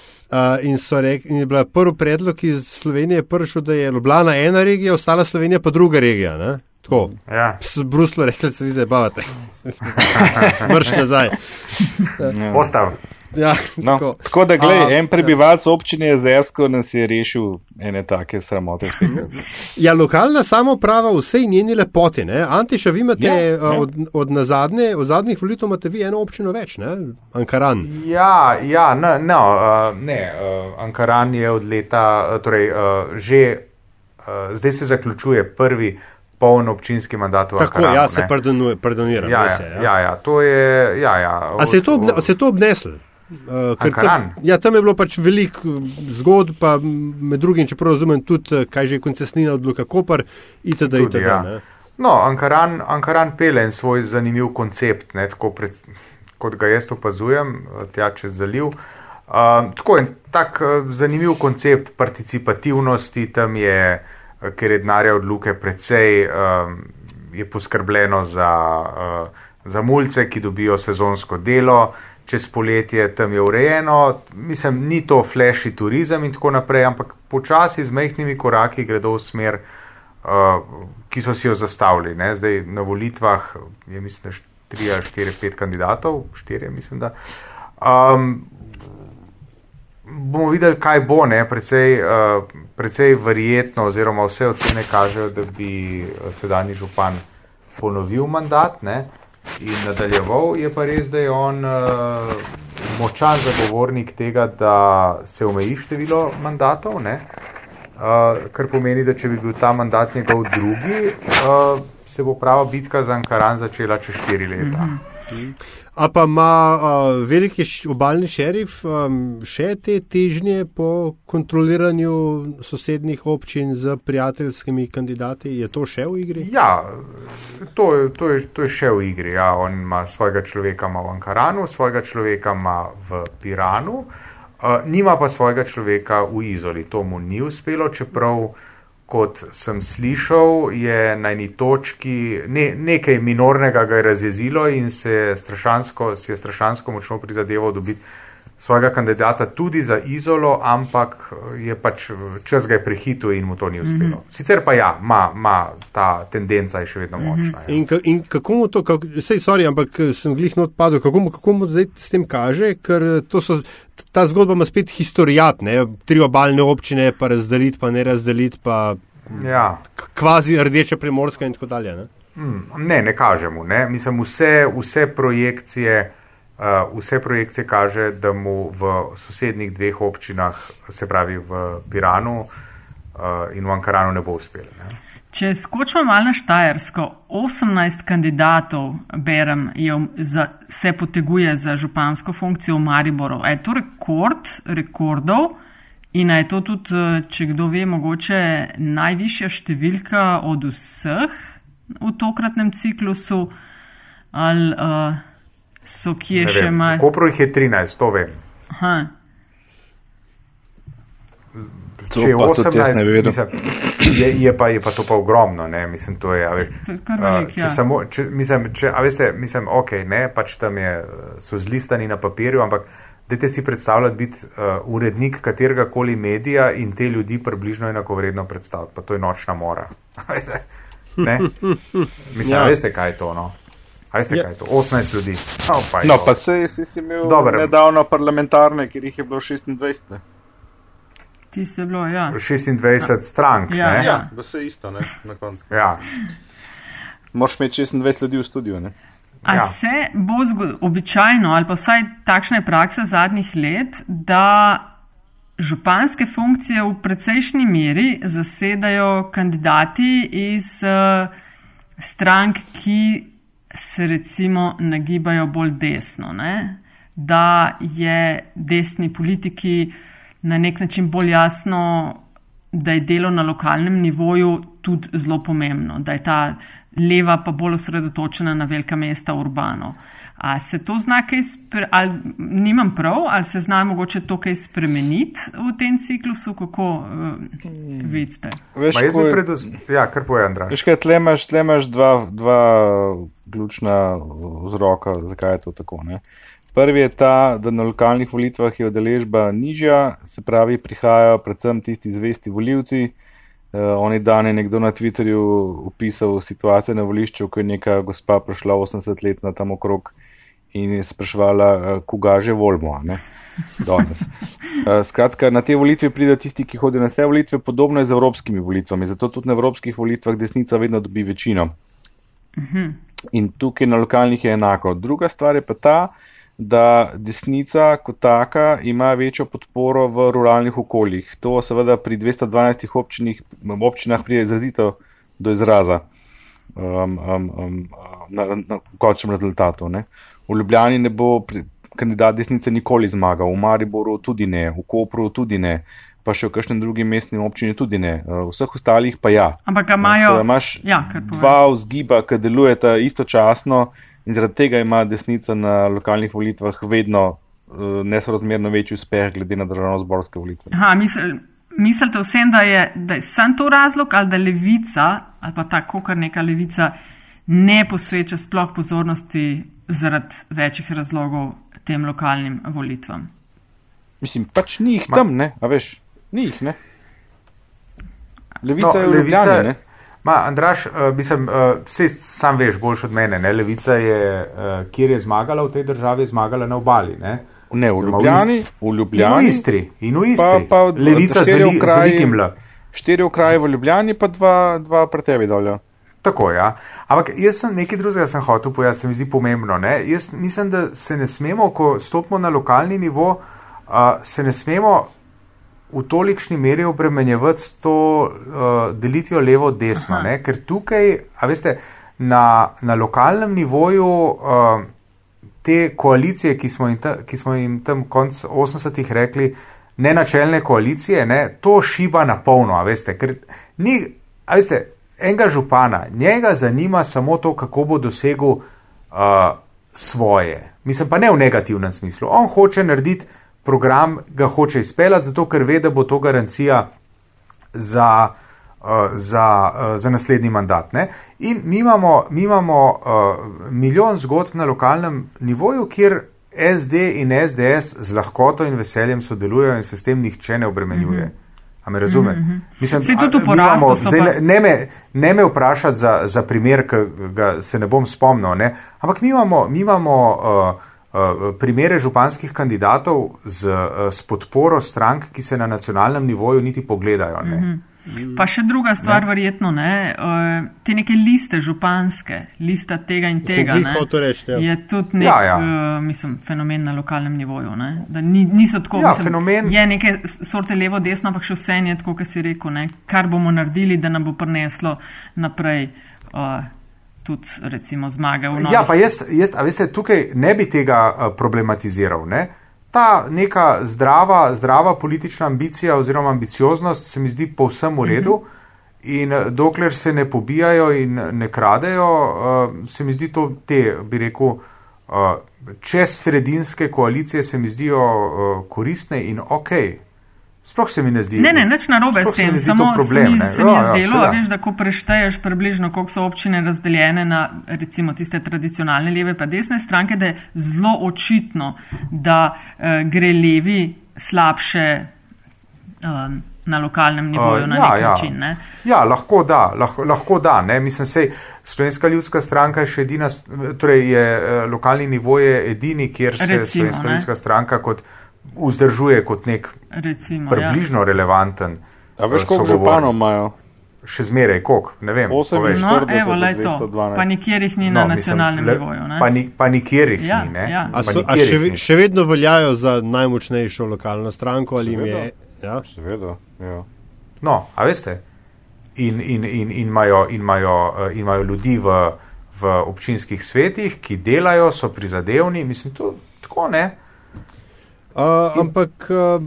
[SPEAKER 1] in, rek, in je bila prvi predlog iz Slovenije, prvič, da je Ljubljana ena regija, ostala Slovenija pa druga regija. Ne? Tako.
[SPEAKER 4] Ja.
[SPEAKER 1] Bruslo rekli, da se vi zdaj bavate. Mrš nazaj.
[SPEAKER 4] Ja. Postav.
[SPEAKER 1] Ja,
[SPEAKER 3] no, tako. tako da, gledaj, en prebivalec občine Jezersko nas je rešil ene take sramote.
[SPEAKER 1] Ja, lokalna samoprava vsej njeni lepoti. Ne? Antiša, vi imate ja, ja. od, od, nazadnje, od zadnjih volitev imate vi eno občino več, ne? Ankaran.
[SPEAKER 4] Ja, ja no, no, uh, ne, uh, Ankaran je od leta, torej uh, že, uh, zdaj se zaključuje prvi poln občinski mandat v
[SPEAKER 1] Tako,
[SPEAKER 4] Ankaranu.
[SPEAKER 1] Ja, se pardoniram.
[SPEAKER 4] Ja, ja, ja. ja, ja, to je. Ja, ja,
[SPEAKER 1] A se je to, obne, se to obneslo?
[SPEAKER 4] Uh, tam,
[SPEAKER 1] ja, tam je bilo pač veliko zgodb, pa med drugim, če prav razumem, tudi eh, kaj že je koncesnina od Luka Koper, itd.
[SPEAKER 4] Tudi, itd. Ja. No, Ankaran, Ankaran pele en svoj zanimiv koncept, ne, pred, kot ga jaz opazujem, eh, tja čez zaliv. Uh, tako en tak uh, zanimiv koncept participativnosti tam je, uh, ker je denarja od Luke precej, uh, je poskrbljeno za, uh, za mulce, ki dobijo sezonsko delo. Čez poletje tam je urejeno, mislim, ni to flashy turizem in tako naprej, ampak počasi z mehkimi koraki gredo v smer, uh, ki so si jo zastavili. Ne? Zdaj na volitvah je, mislim, 3 ali 4, 5 kandidatov, 4, mislim, da. Um, bomo videli, kaj bo, ne, precej, uh, precej verjetno, oziroma vse ocene kažejo, da bi sedanji župan ponovil mandat. Ne in nadaljeval. Je pa res, da je on uh, močan zagovornik tega, da se omeji število mandatov, uh, kar pomeni, da če bi bil ta mandat njegov drugi, uh, se bo prava bitka za Ankaran začela čez štiri leta. Mm -hmm.
[SPEAKER 1] A pa ima uh, veliki obaljni šerif um, še te težnje po kontroliranju sosednjih občin z prijateljskimi kandidati? Je to še v igri?
[SPEAKER 4] Ja, to, to, je, to je še v igri. Ja. On ima svojega človeka ima v Ankaranu, svojega človeka ima v Piranu, uh, nima pa svojega človeka v Izoli. To mu ni uspelo, čeprav kot sem slišal, je na eni točki ne, nekaj minornega ga je razjezilo in se je strašansko, se je strašansko močno prizadeval dobiti svojega kandidata tudi za izolo, ampak je pač čas ga je prehitil in mu to ni uspelo. Mm -hmm. Sicer pa ja, ima ta tendenca je še vedno mhm. močna. Ja.
[SPEAKER 1] In, in kako mu to, kako, sej, sorry, ampak sem glih not padel, kako, kako mu zdaj s tem kaže, ker to so. Ta zgodba ima spet historijat, ne? tri obaljne občine, pa razdeliti, pa ne razdeliti, pa
[SPEAKER 4] ja.
[SPEAKER 1] kvazi rdeče primorske in tako dalje. Ne,
[SPEAKER 4] hmm, ne, ne kažemo. Ne? Mislim, vse, vse, projekcije, vse projekcije kaže, da mu v sosednjih dveh občinah, se pravi v Piranu uh, in v Ankaranu, ne bo uspelo.
[SPEAKER 2] Če skočimo malo na Štajersko, 18 kandidatov, berem, za, se poteguje za župansko funkcijo v Mariboru. Je to rekord rekordov? In je to tudi, eh, če kdo ve, mogoče najvišja številka od vseh v tokratnem ciklusu, ali uh, so kje še malo?
[SPEAKER 4] Kopro jih je 13, to vem.
[SPEAKER 2] Aha.
[SPEAKER 3] Če je 18, mislim,
[SPEAKER 4] je, je, pa, je pa to pa ogromno, ne? mislim, to je. Veš,
[SPEAKER 2] to je velik,
[SPEAKER 4] uh, če
[SPEAKER 2] ja.
[SPEAKER 4] samo, če, mislim, če, a veste, mislim, ok, ne, pač tam je, so zlistani na papirju, ampak dajte si predstavljati biti uh, urednik katerega koli medija in te ljudi približno enakovredno predstavljati, pa to je nočna mora. ne? Mislim, ja. veste, kaj je to, no? A veste,
[SPEAKER 1] Ja.
[SPEAKER 4] kaj je to? 18 ljudi. No, pa, je
[SPEAKER 3] No, pa se si, si imel
[SPEAKER 4] Dobro.
[SPEAKER 3] nedavno parlamentarne, kjer jih je bilo 26.
[SPEAKER 2] Ti se bilo, ja.
[SPEAKER 4] 26 strank.
[SPEAKER 2] Ja,
[SPEAKER 4] ne?
[SPEAKER 2] ja.
[SPEAKER 3] vse isto, ne, na koncu.
[SPEAKER 4] Ja.
[SPEAKER 3] Moraš imeti 26 ljudi v studiu, ne?
[SPEAKER 2] A
[SPEAKER 4] Ja.
[SPEAKER 2] se bo zgo- običajno, ali pa vsaj takšna je praksa zadnjih let, da županske funkcije v precejšnji meri zasedajo kandidati iz uh, strank, ki se recimo nagibajo bolj desno. Ne? Da je desni politiki na nek način bolj jasno, da je delo na lokalnem nivoju tudi zelo pomembno, da je ta leva pa bolj osredotočena na velika mesta urbano. A se to zna kaj, ali nimam prav, ali se zna mogoče to kaj spremeniti v tem ciklusu, kako uh, vidite?
[SPEAKER 3] Veš,
[SPEAKER 4] Ma jaz bi
[SPEAKER 3] je-
[SPEAKER 4] predvs... Ja, kar poje, Andraš.
[SPEAKER 3] Veš kaj, tle imaš, tle imaš dva, dva ključna vzroka, zakaj je to tako. Ne? Prvi je ta, da na lokalnih volitvah je udeležba nižja, se pravi, prihajajo predvsem tisti zvesti voljivci. Uh, oni dan je nekdo na Twitterju opisal situacijo na volišču, ko je neka gospa prišla 80 let na tam okrog in je spraševala, uh, koga že volimo. Danes. Uh, skratka, na te volitve pridejo tisti, ki hodijo na vse volitve, podobno je z evropskimi volitvami. Zato tudi na evropskih volitvah desnica vedno dobi večino. In tukaj na lokalnih je enako. Druga stvar je pa ta, da desnica kot taka ima večjo podporo v ruralnih okoljih. To seveda pri 212 občinih, občinah pride izrazito do izraza um, um, um, na, na končnem rezultatu. Ne. V Ljubljani ne bo kandidat desnice nikoli zmagal, v Mariboru tudi ne, v Kopru tudi ne, pa še v kakšnem drugem mestnem občini tudi ne, v vseh ostalih pa ja.
[SPEAKER 2] Ampak ga
[SPEAKER 3] Tako
[SPEAKER 2] imajo.
[SPEAKER 3] da Imaš
[SPEAKER 2] Ja,
[SPEAKER 3] dva vzgiba, ki delujeta istočasno in zaradi tega ima desnica na lokalnih volitvah vedno uh, nesorazmerno večji uspeh glede na državno-zborske volitve.
[SPEAKER 2] Aha, misl, mislite vsem, da je, da je sam to razlog, ali da levica, ali pa tako, kar neka levica, ne posveča sploh pozornosti zaradi večjih razlogov tem lokalnim volitvam?
[SPEAKER 3] Mislim, pač ni jih tam, ne, a veš, ni jih, ne. Levica
[SPEAKER 4] No,
[SPEAKER 3] je v Ljubljani, ne.
[SPEAKER 4] Ma, Andraš, uh, mislim, uh, vse sam veš boljš od mene. Ne? Levica je, uh, kjer je zmagala v tej državi, je zmagala na obali. Ne,
[SPEAKER 3] Ne, v
[SPEAKER 4] Oziroma v
[SPEAKER 3] Ljubljani, v
[SPEAKER 4] In v
[SPEAKER 3] Ljubljani,
[SPEAKER 4] Istri. In v
[SPEAKER 3] pa,
[SPEAKER 4] Istri.
[SPEAKER 3] pa od-
[SPEAKER 4] Levica z, veli, z velikim L.
[SPEAKER 3] štiri okraje v Ljubljani, pa dva, dva pri tebi dolja.
[SPEAKER 4] Tako. Ja. Ampak jaz sem nekaj drugega sem hotel povedati, se mi zdi pomembno. Ne? Jaz mislim, da se ne smemo, ko stopimo na lokalni nivo, uh, se ne smemo v tolikšni meri obremenjevati s to uh, delitvijo levo-desno. Ker tukaj, a veste, na, na lokalnem nivoju uh, te koalicije, ki smo jim, ta, ki smo jim tam konc 80-ih rekli, ne načelne koalicije, ne, to šiba na polno, a veste, ker ni, a veste, enega župana, njega zanima samo to, kako bo dosegel uh, svoje. Mislim pa ne v negativnem smislu. On hoče narediti program, ga hoče izpeljati, zato ker ve, da bo to garancija za, uh, za, uh, za naslednji mandat. Ne? In mi imamo, mi imamo uh, milijon zgodb na lokalnem nivoju, kjer SD in SDS z lahkoto in veseljem sodelujejo in se s tem nihče ne obremenjuje. A me razume? Mm -hmm.
[SPEAKER 2] Saj tudi v porastu so pa-
[SPEAKER 4] ne, me, ne me vprašati za, za primer, ki ga se ne bom spomnil, ne? ampak mi imamo, mi imamo uh, uh, primere županskih kandidatov z, uh, s podporo strank, ki se na nacionalnem nivoju niti pogledajo. Mm -hmm.
[SPEAKER 2] Pa še druga stvar, ne. verjetno, ne, uh, te neke liste županske, lista tega in tega, ne,
[SPEAKER 1] hotel reči, ja.
[SPEAKER 2] je tudi nek,
[SPEAKER 4] Ja, ja.
[SPEAKER 2] Uh, mislim, fenomen na lokalnem nivoju. Ne, da ni, niso tako,
[SPEAKER 4] Ja,
[SPEAKER 2] mislim,
[SPEAKER 4] fenomen-
[SPEAKER 2] je neke sorte levo-desno, ampak še vse je tako, kot si rekel, ne, kar bomo naredili, da nam bo prineslo naprej uh, tudi recimo zmage v novih
[SPEAKER 4] Ja, pa jaz, jaz, a veste, tukaj ne bi tega uh, problematiziral. Ne? Ta neka zdrava, zdrava politična ambicija oziroma ambicioznost se mi zdi povsem v redu. Uh -huh. In eh, dokler se ne pobijajo in ne kradejo, uh, se mi zdi to te, bi rekel, uh, čez sredinske koalicije se mi zdijo uh, koristne in ok. Sploh se mi ne zdi.
[SPEAKER 2] Ne, ne, nič narobe s tem, samo problem, se mi je zdelo, ja, ja, veš, da ko prešteješ približno, koliko so občine razdeljene na recimo tiste tradicionalne leve pa desne stranke, da je zelo očitno, da uh, gre levi slabše um, na lokalnem nivoju uh, na ja, nek
[SPEAKER 4] ja.
[SPEAKER 2] način. Ne?
[SPEAKER 4] Ja, lahko da, lahko, lahko da. Ne? Mislim, sej, Slovenska ljudska stranka je še edina, torej je uh, lokalni nivo je edini, kjer se recimo, Slovenska ne? ljudska stranka kot vzdržuje kot nek
[SPEAKER 2] Recimo,
[SPEAKER 4] približno
[SPEAKER 2] ja.
[SPEAKER 4] relevanten.
[SPEAKER 3] A veš, koliko županov imajo?
[SPEAKER 4] Še zmeraj, koliko, ne vem.
[SPEAKER 3] 48,
[SPEAKER 2] no, evo, to. Pa nikjer jih ni no, na nacionalnem mislim, nivoju. Ne?
[SPEAKER 4] Pa, ni, pa nikjer jih ja, ni.
[SPEAKER 2] Ja.
[SPEAKER 1] A, so, a še, še vedno veljajo za najmočnejšo lokalno stranko ali
[SPEAKER 3] Seveda.
[SPEAKER 1] je? Ja,
[SPEAKER 3] seveda. Ja.
[SPEAKER 4] No, a veste. In, in, in, in, imajo, in, imajo, in imajo ljudi v, v občinskih svetih, ki delajo, so prizadevni. Mislim, to tako ne.
[SPEAKER 1] Uh, ampak uh,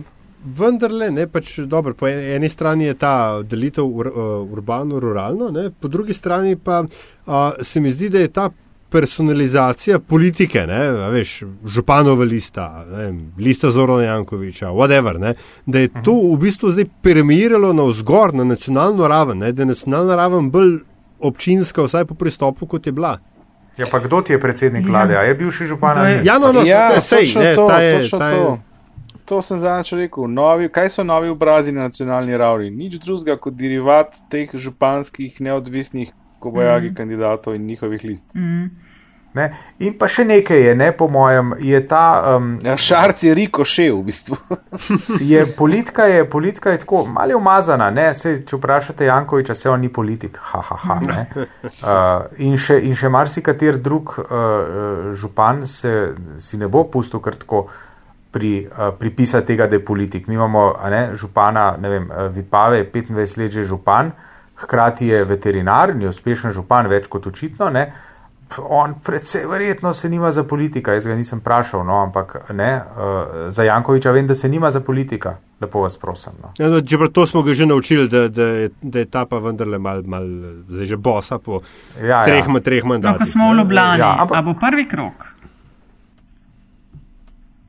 [SPEAKER 1] vendarle, ne, pač, dobro, po eni strani je ta delitev ur, uh, urbano-ruralno, po drugi strani pa uh, se mi zdi, da je ta personalizacija politike, ne, veš, županova lista, ne, lista Zorana Jankoviča, whatever, ne, da je to v bistvu zdaj permeiralo na vzgor, na nacionalno raven, ne, da je nacionalna raven bolj občinska, vsaj po pristopu, kot je bila.
[SPEAKER 4] Ja, pa kdo ti je predsednik vlade? Ja. Je bil še župan?
[SPEAKER 1] Ja, no, no,
[SPEAKER 3] ja,
[SPEAKER 1] sej,
[SPEAKER 3] točno
[SPEAKER 1] ne,
[SPEAKER 3] to,
[SPEAKER 1] ta je,
[SPEAKER 3] točno
[SPEAKER 1] ta je,
[SPEAKER 3] to. To sem zadnjič rekel. Novi, kaj so novi obrazi na nacionalni ravni? Nič drugega kot derivat teh županskih neodvisnih kobojagi mm. kandidatov in njihovih list.
[SPEAKER 2] Mm.
[SPEAKER 4] Ne? In pa še nekaj je, ne, po mojem, je ta. Um,
[SPEAKER 3] ja, Šarc je riko še v bistvu.
[SPEAKER 4] je politika, je politika je tako malo umazana. Se, če vprašate Jankoviča, se on ni politik. Ha, ha, ha, uh, in še, in še marsikater drug uh, župan se, si ne bo pustil kar tako. Pri, uh, pripisati tega, da je politik. Mi imamo ne, župana, ne vem, Vipave, 25 let že župan, hkrati je veterinar, ni uspešen župan, več kot očitno. Ne, uh, on predvsej verjetno se nima za politika, jaz ga nisem vprašal, no, ampak ne, uh, za Jankoviča vem, da se nima za politika, lepo vas prosim. No.
[SPEAKER 1] Ja, no, če to smo ga že naučili, da, da, je, da je ta pa vendarle mal, mal zdaj že bosa po ja, treh, ja. treh mandatih.
[SPEAKER 2] No, ko smo v Ljubljani, ja, ampak... a bo prvi krok?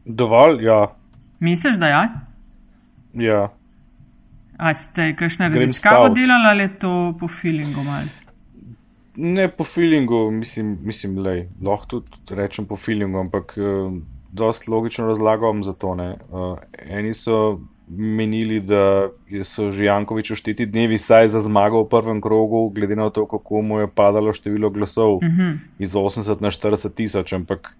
[SPEAKER 3] Dovolj, ja.
[SPEAKER 2] Misliš, da ja?
[SPEAKER 3] Ja.
[SPEAKER 2] A ste kakšne raziskave delali ali je to po feelingu malo?
[SPEAKER 3] Ne po feelingu, mislim, mislim lej, lahko tudi rečem po feelingu, ampak uh, dost logično razlagam za to. Uh, eni so menili, da so že Jankovič šteti dnevi saj za zmago v prvem krogu, glede na to, kako mu je padalo število glasov uh
[SPEAKER 2] mhm.
[SPEAKER 3] -huh. iz 80 na 40 tisoč, ampak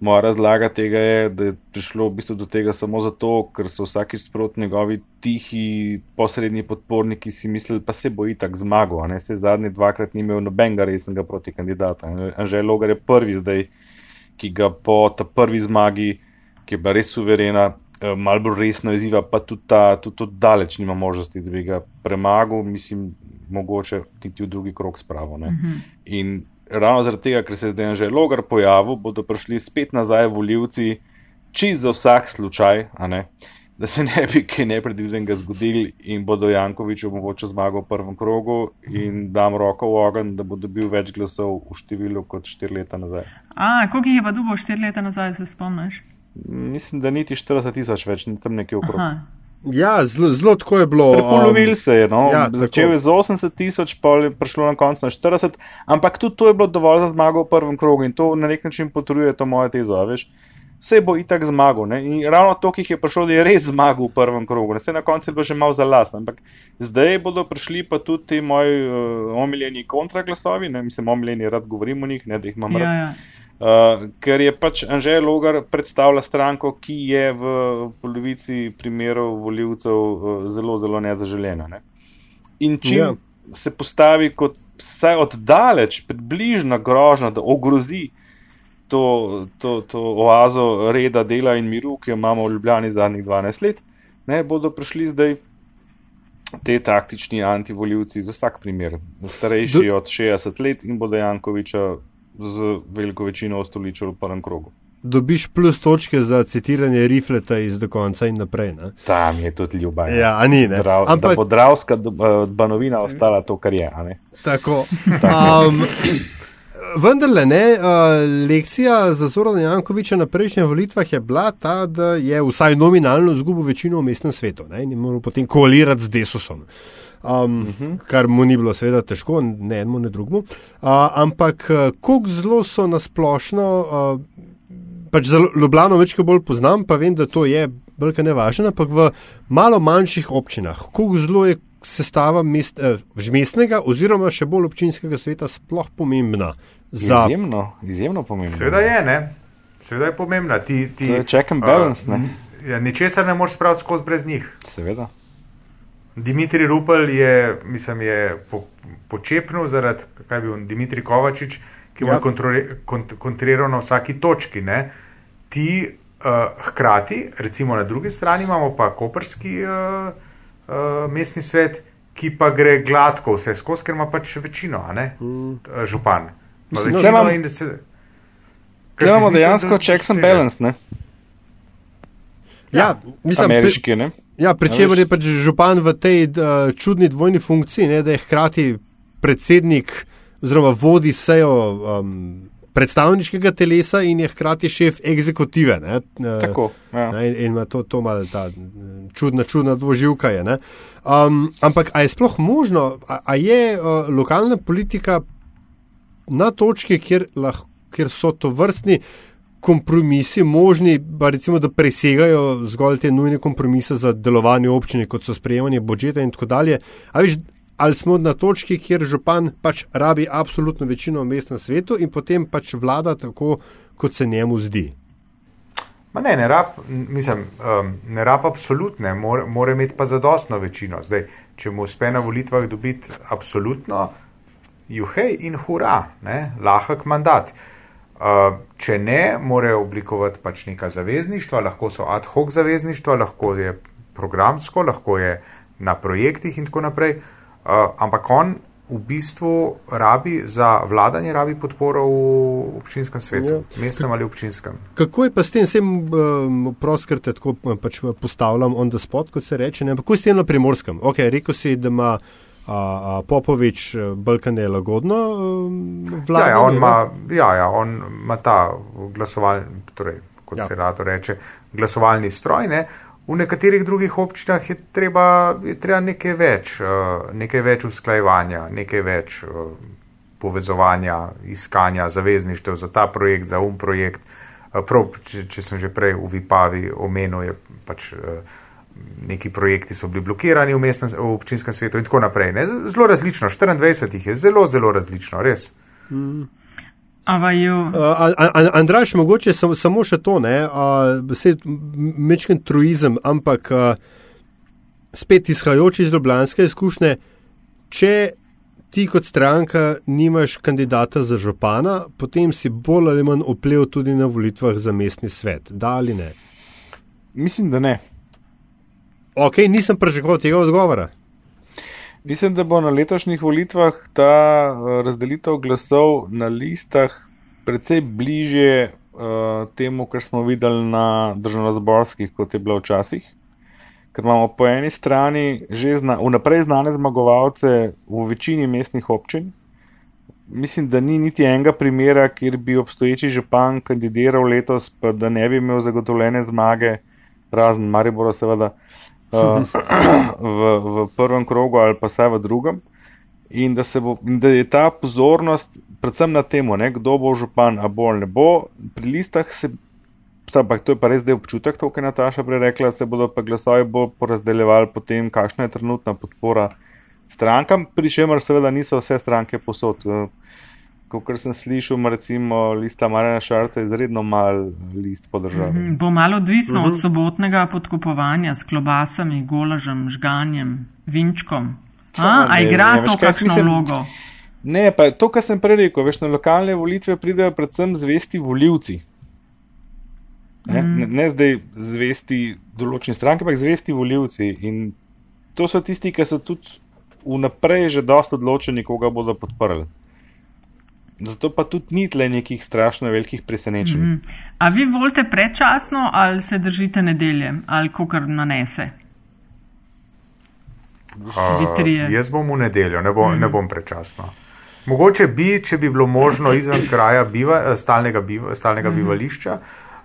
[SPEAKER 3] Moja razlaga tega je, da je prišlo v bistvu do tega samo zato, ker so vsaki sprot njegovi tihi posrednji podporniki si mislili, pa se boji tak zmago. Se zadnji dvakrat ni imel nobenega resnega proti kandidata. Anžel Logar je prvi zdaj, ki ga po ta prvi zmagi, ki je bila res suverena, eh, malo bolj resno izziva, pa tudi ta, tudi to daleč nima možnosti, da bi ga premagal, mislim, mogoče niti v drugi krok spravo. Uh
[SPEAKER 2] mhm.
[SPEAKER 3] -huh ravno zaradi tega, ker se je zdaj že logar pojavil, bodo prišli spet nazaj voljivci, čist za vsak slučaj, da se ne bi kaj nepredvidenega zgodili in bodo Jankovič omogočil zmago v prvem krogu in dam roko v ogen, da bo dobil več glasov v številu kot štiri leta nazaj.
[SPEAKER 2] A, koliko jih je pa dobil štiri leta nazaj, se spomniš?
[SPEAKER 3] Mislim, da niti 40 tisoč več, ni tam nekje okrog. Aha.
[SPEAKER 1] Ja, zelo tako je bilo.
[SPEAKER 3] Prepolovili um, se je. No? Ja, Začel je z 80 tisoč, pa je prišlo na koncu na 40, ampak tudi to je bilo dovolj za zmago v prvem krogu in to na nek način potrjuje to moje tezo. Veš? Vse bo itak zmagal. Ne? In ravno to, ki jih je prišlo, da je res zmagal v prvem krogu. Vse na koncu je bilo že malo za las. Ampak zdaj bodo prišli pa tudi ti moji uh, omiljeni kontraglasovi, ne? mislim, omiljeni rad govorim o njih, ne da jih imam
[SPEAKER 2] ja,
[SPEAKER 3] rad.
[SPEAKER 2] Ja.
[SPEAKER 3] Uh, ker je pač Anžel Logar predstavlja stranko, ki je v polovici primerov voljivcev uh, zelo, zelo nezaželena. Ne? In če yeah. Ja. se postavi kot vsaj oddaleč, približna grožnja, da ogrozi to, to, to oazo reda, dela in miru, ki jo imamo v Ljubljani zadnjih 12 let, ne bodo prišli zdaj. Te taktični antivoljivci za vsak primer, starejši Do... od 60 let in bodo Jankoviča z veliko večino ostoličil v prvem krogu.
[SPEAKER 1] Dobiš plus točke za citiranje rifleta iz do konca in naprej. Ne?
[SPEAKER 3] Tam je tudi ljubezen.
[SPEAKER 1] Ja, ni,
[SPEAKER 3] Drav, Ampak... Da bo dravska banovina ostala to, kar je.
[SPEAKER 1] Tako. um, vendarle, ne, uh, lekcija za Zorana Jankoviča na prejšnjih volitvah je bila ta, da je vsaj nominalno izgubil večino v mestnem svetu ne, in je moral potem koalirati z Desusom. Um, uh -huh. Kar mu ni bilo, seveda, težko, ne enemu, ne drugemu. Uh, ampak, kako zelo so nasplošno, uh, pač za Ljubljano večkrat bolj poznam, pa vem, da to je brka nevažno, ampak v malo manjših občinah, kako zelo je sestava mest, eh, mestnega oziroma še bolj občinskega sveta sploh pomembna. Za...
[SPEAKER 3] Izjemno, izjemno pomembna.
[SPEAKER 4] Seveda je, ne. Seveda je pomembna. Ti, ti,
[SPEAKER 3] to je check and balance,
[SPEAKER 4] uh,
[SPEAKER 3] ne.
[SPEAKER 4] Ja, ničesar ne moreš spraviti skozi brez njih.
[SPEAKER 3] Seveda.
[SPEAKER 4] Dimitri Rupel je, mislim, je po, počepnil zaradi, kaj bi bil, Dimitri Kovačič, ki mu ja. je kont, kontriral na vsaki točki. Ne. Ti uh, hkrati, recimo na drugi strani imamo pa koperski. Uh, uh, mestni svet, ki pa gre gladko vse skozi, ker ima pač večino, a ne mm. župan.
[SPEAKER 3] Mislim, da imamo, se, imamo dejansko checks and balance. Ne?
[SPEAKER 1] Ja, mislim,
[SPEAKER 3] ameriški, ne?
[SPEAKER 1] Ja, pri čemer je pač župan v tej uh, čudni dvojni funkciji, ne, da je hkrati predsednik oziroma vodi sejo um, predstavniškega telesa in je hkrati šef egzekutive. Ne,
[SPEAKER 3] Tako. Ja.
[SPEAKER 1] Ne, in, in ima to, to malo ta čudna, čudna dvoživka. Je, um, ampak a je sploh možno, a, a je uh, lokalna politika na točki, kjer, lahko, kjer so to vrstni kompromisi možni, pa recimo, da presegajo zgolj te nujne kompromise za delovanje občine, kot so sprejemanje budžeta in tako dalje. A veš, ali smo na točki, kjer župan pač rabi absolutno večino v mestnem svetu in potem pač vlada tako, kot se njemu zdi.
[SPEAKER 4] Ma ne, ne rab, mislim, um, ne rab absolutne, mora, mora imeti pa zadostno večino. Zdaj, če mu uspe na volitvah dobiti absolutno, juhej in hura, ne, lahek mandat. Uh, če ne, more oblikovati pač neka zavezništva, lahko so ad hoc zavezništva, lahko je programsko, lahko je na projektih in tako naprej. Ampak on v bistvu rabi za vladanje rabi podporo v občinskem svetu, ja. mestnem ali občinskem.
[SPEAKER 1] Kako je pa s tem, sem um, proskrat tako pač postavljam on the spot, kot se reče, ne? kako je s tem na primorskem? Ok, rekel si, da ima a, a, Popovič e, Balkane lagodno um, vladanje.
[SPEAKER 4] Ja, ja, on ima, ja, ja, on ima ta glasovalni, torej, kot ja. se rado reče, glasovalni stroj, ne? V nekaterih drugih občinah je treba, je treba nekaj več, eh, nekaj več usklajevanja, nekaj več eh, povezovanja, iskanja zavezništev za ta projekt, za um projekt. Eh, prav, če, če sem že prej v Vipavi omenil, je pač neki projekti so bili blokirani v, mestnem, v občinskem svetu in tako naprej. Ne? Zelo različno, 24 jih je zelo, zelo različno, res. Mm.
[SPEAKER 1] Uh, Andraš, mogoče sam, samo še to, ne, uh, mečken truizem, ampak uh, spet izhajajoč iz ljubljanske izkušnje, če ti kot stranka nimaš kandidata za župana, potem si bolj ali manj oplev tudi na volitvah za mestni svet. Da ali ne?
[SPEAKER 3] Mislim, da ne.
[SPEAKER 1] Ok, nisem pričakoval tega odgovora.
[SPEAKER 3] Mislim, da bo na letošnjih volitvah ta uh, razdelitev glasov na listah precej bliže uh, temu, kar smo videli na državno-zborskih, kot je bilo včasih. Ker imamo po eni strani že zna, vnaprej znane zmagovalce v večini mestnih občin. Mislim, da ni niti enega primera, kjer bi obstoječi župan kandidiral letos, pa da ne bi imel zagotovljene zmage, razen Maribora, seveda. Uh, v, v prvem krogu ali pa vsaj v drugem, in da, bo, da je ta pozornost predvsem na tem, kdo bo župan, a bo ali ne bo. Pri listah se, ampak to je pa res zdaj občutek, to, kar je Nataša prej rekla, se bodo pa glasovi bolj porazdeljevali potem, kakšna je trenutna podpora strankam, pri čemer seveda niso vse stranke posod. Kot sem slišal, recimo, lista Marina Šarca izredno mal list po državi. Mm
[SPEAKER 2] -hmm. Bo malo odvisno uh -huh. od mhm. sobotnega podkupovanja s klobasami, golažem, žganjem, vinčkom. A, a igra ne, to kakšno mislim, vlogo?
[SPEAKER 3] Ne, pa to, kar sem prej rekel, veš, na lokalne volitve pridejo predvsem zvesti voljivci. Ne, mm. ne, ne zdaj zvesti določeni stranki, ampak zvesti voljivci. In to so tisti, ki so tudi vnaprej že dosto odločeni, koga bodo podprli. Zato pa tudi ni tle nekih strašno velikih presenečenj. Mm -hmm.
[SPEAKER 2] A vi volite predčasno ali se držite nedelje ali kar nanese?
[SPEAKER 4] Uh, jaz bom v nedeljo, ne bom, mm -hmm. ne bom predčasno. Mogoče bi, če bi bilo možno izven kraja biva, eh, stalnega, biva, stalnega
[SPEAKER 2] Mhm.
[SPEAKER 4] bivališča,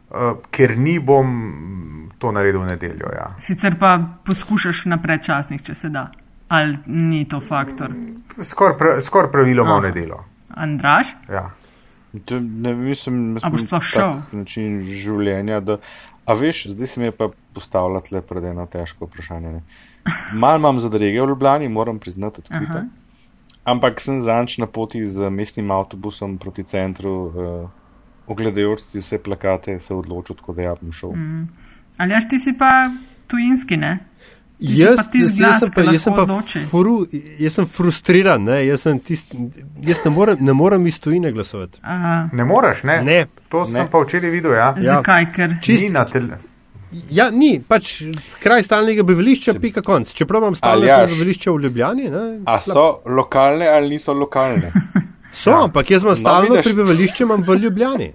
[SPEAKER 4] uh, ker ni bom to naredil v nedeljo. Ja.
[SPEAKER 2] Sicer pa poskušaš na predčasnih, če se da. Ali ni to faktor?
[SPEAKER 4] Skoraj pra, skor praviloma v nedeljo.
[SPEAKER 2] Andraš?
[SPEAKER 4] Ja.
[SPEAKER 3] To ne mislim,
[SPEAKER 2] A boš sploh šel?
[SPEAKER 3] način življenja. Da, a veš, zdaj se mi je pa postavila tle pred eno težko vprašanje. ne. Mal imam zadrege v Ljubljani, moram priznati odkrito.
[SPEAKER 2] Aha.
[SPEAKER 3] Ampak sem zanč na poti z mestnim avtobusom proti centru, uh, ogledajoč si vse plakate, se odločil, tako da ja bom šel. Mm.
[SPEAKER 2] Ali jaš ti si pa tujinski, ne? Ti si pa tisti glas,
[SPEAKER 1] sem
[SPEAKER 2] ki
[SPEAKER 1] pa, jaz sem pa
[SPEAKER 2] odloči.
[SPEAKER 1] fru, jaz sem frustriran, ne? jaz, sem tist, jaz ne morem, ne morem iz tujine glasovati.
[SPEAKER 2] Aha.
[SPEAKER 4] Ne moreš, ne?
[SPEAKER 1] Ne.
[SPEAKER 4] To
[SPEAKER 3] Ne.
[SPEAKER 4] sem pa včeraj videl. Ja.
[SPEAKER 1] Ja.
[SPEAKER 2] Zakaj? Ker
[SPEAKER 1] Čist-
[SPEAKER 4] Ni na tele.
[SPEAKER 1] Ja, ni, pač kraj stalnega bivališča, pika konc. Čeprav imam stalno bivališče v Ljubljani, ne,
[SPEAKER 3] A so lokalne ali niso lokalne?
[SPEAKER 1] so, ja. ampak jaz imam stalno
[SPEAKER 3] vidiš.
[SPEAKER 1] prebivališče v Ljubljani.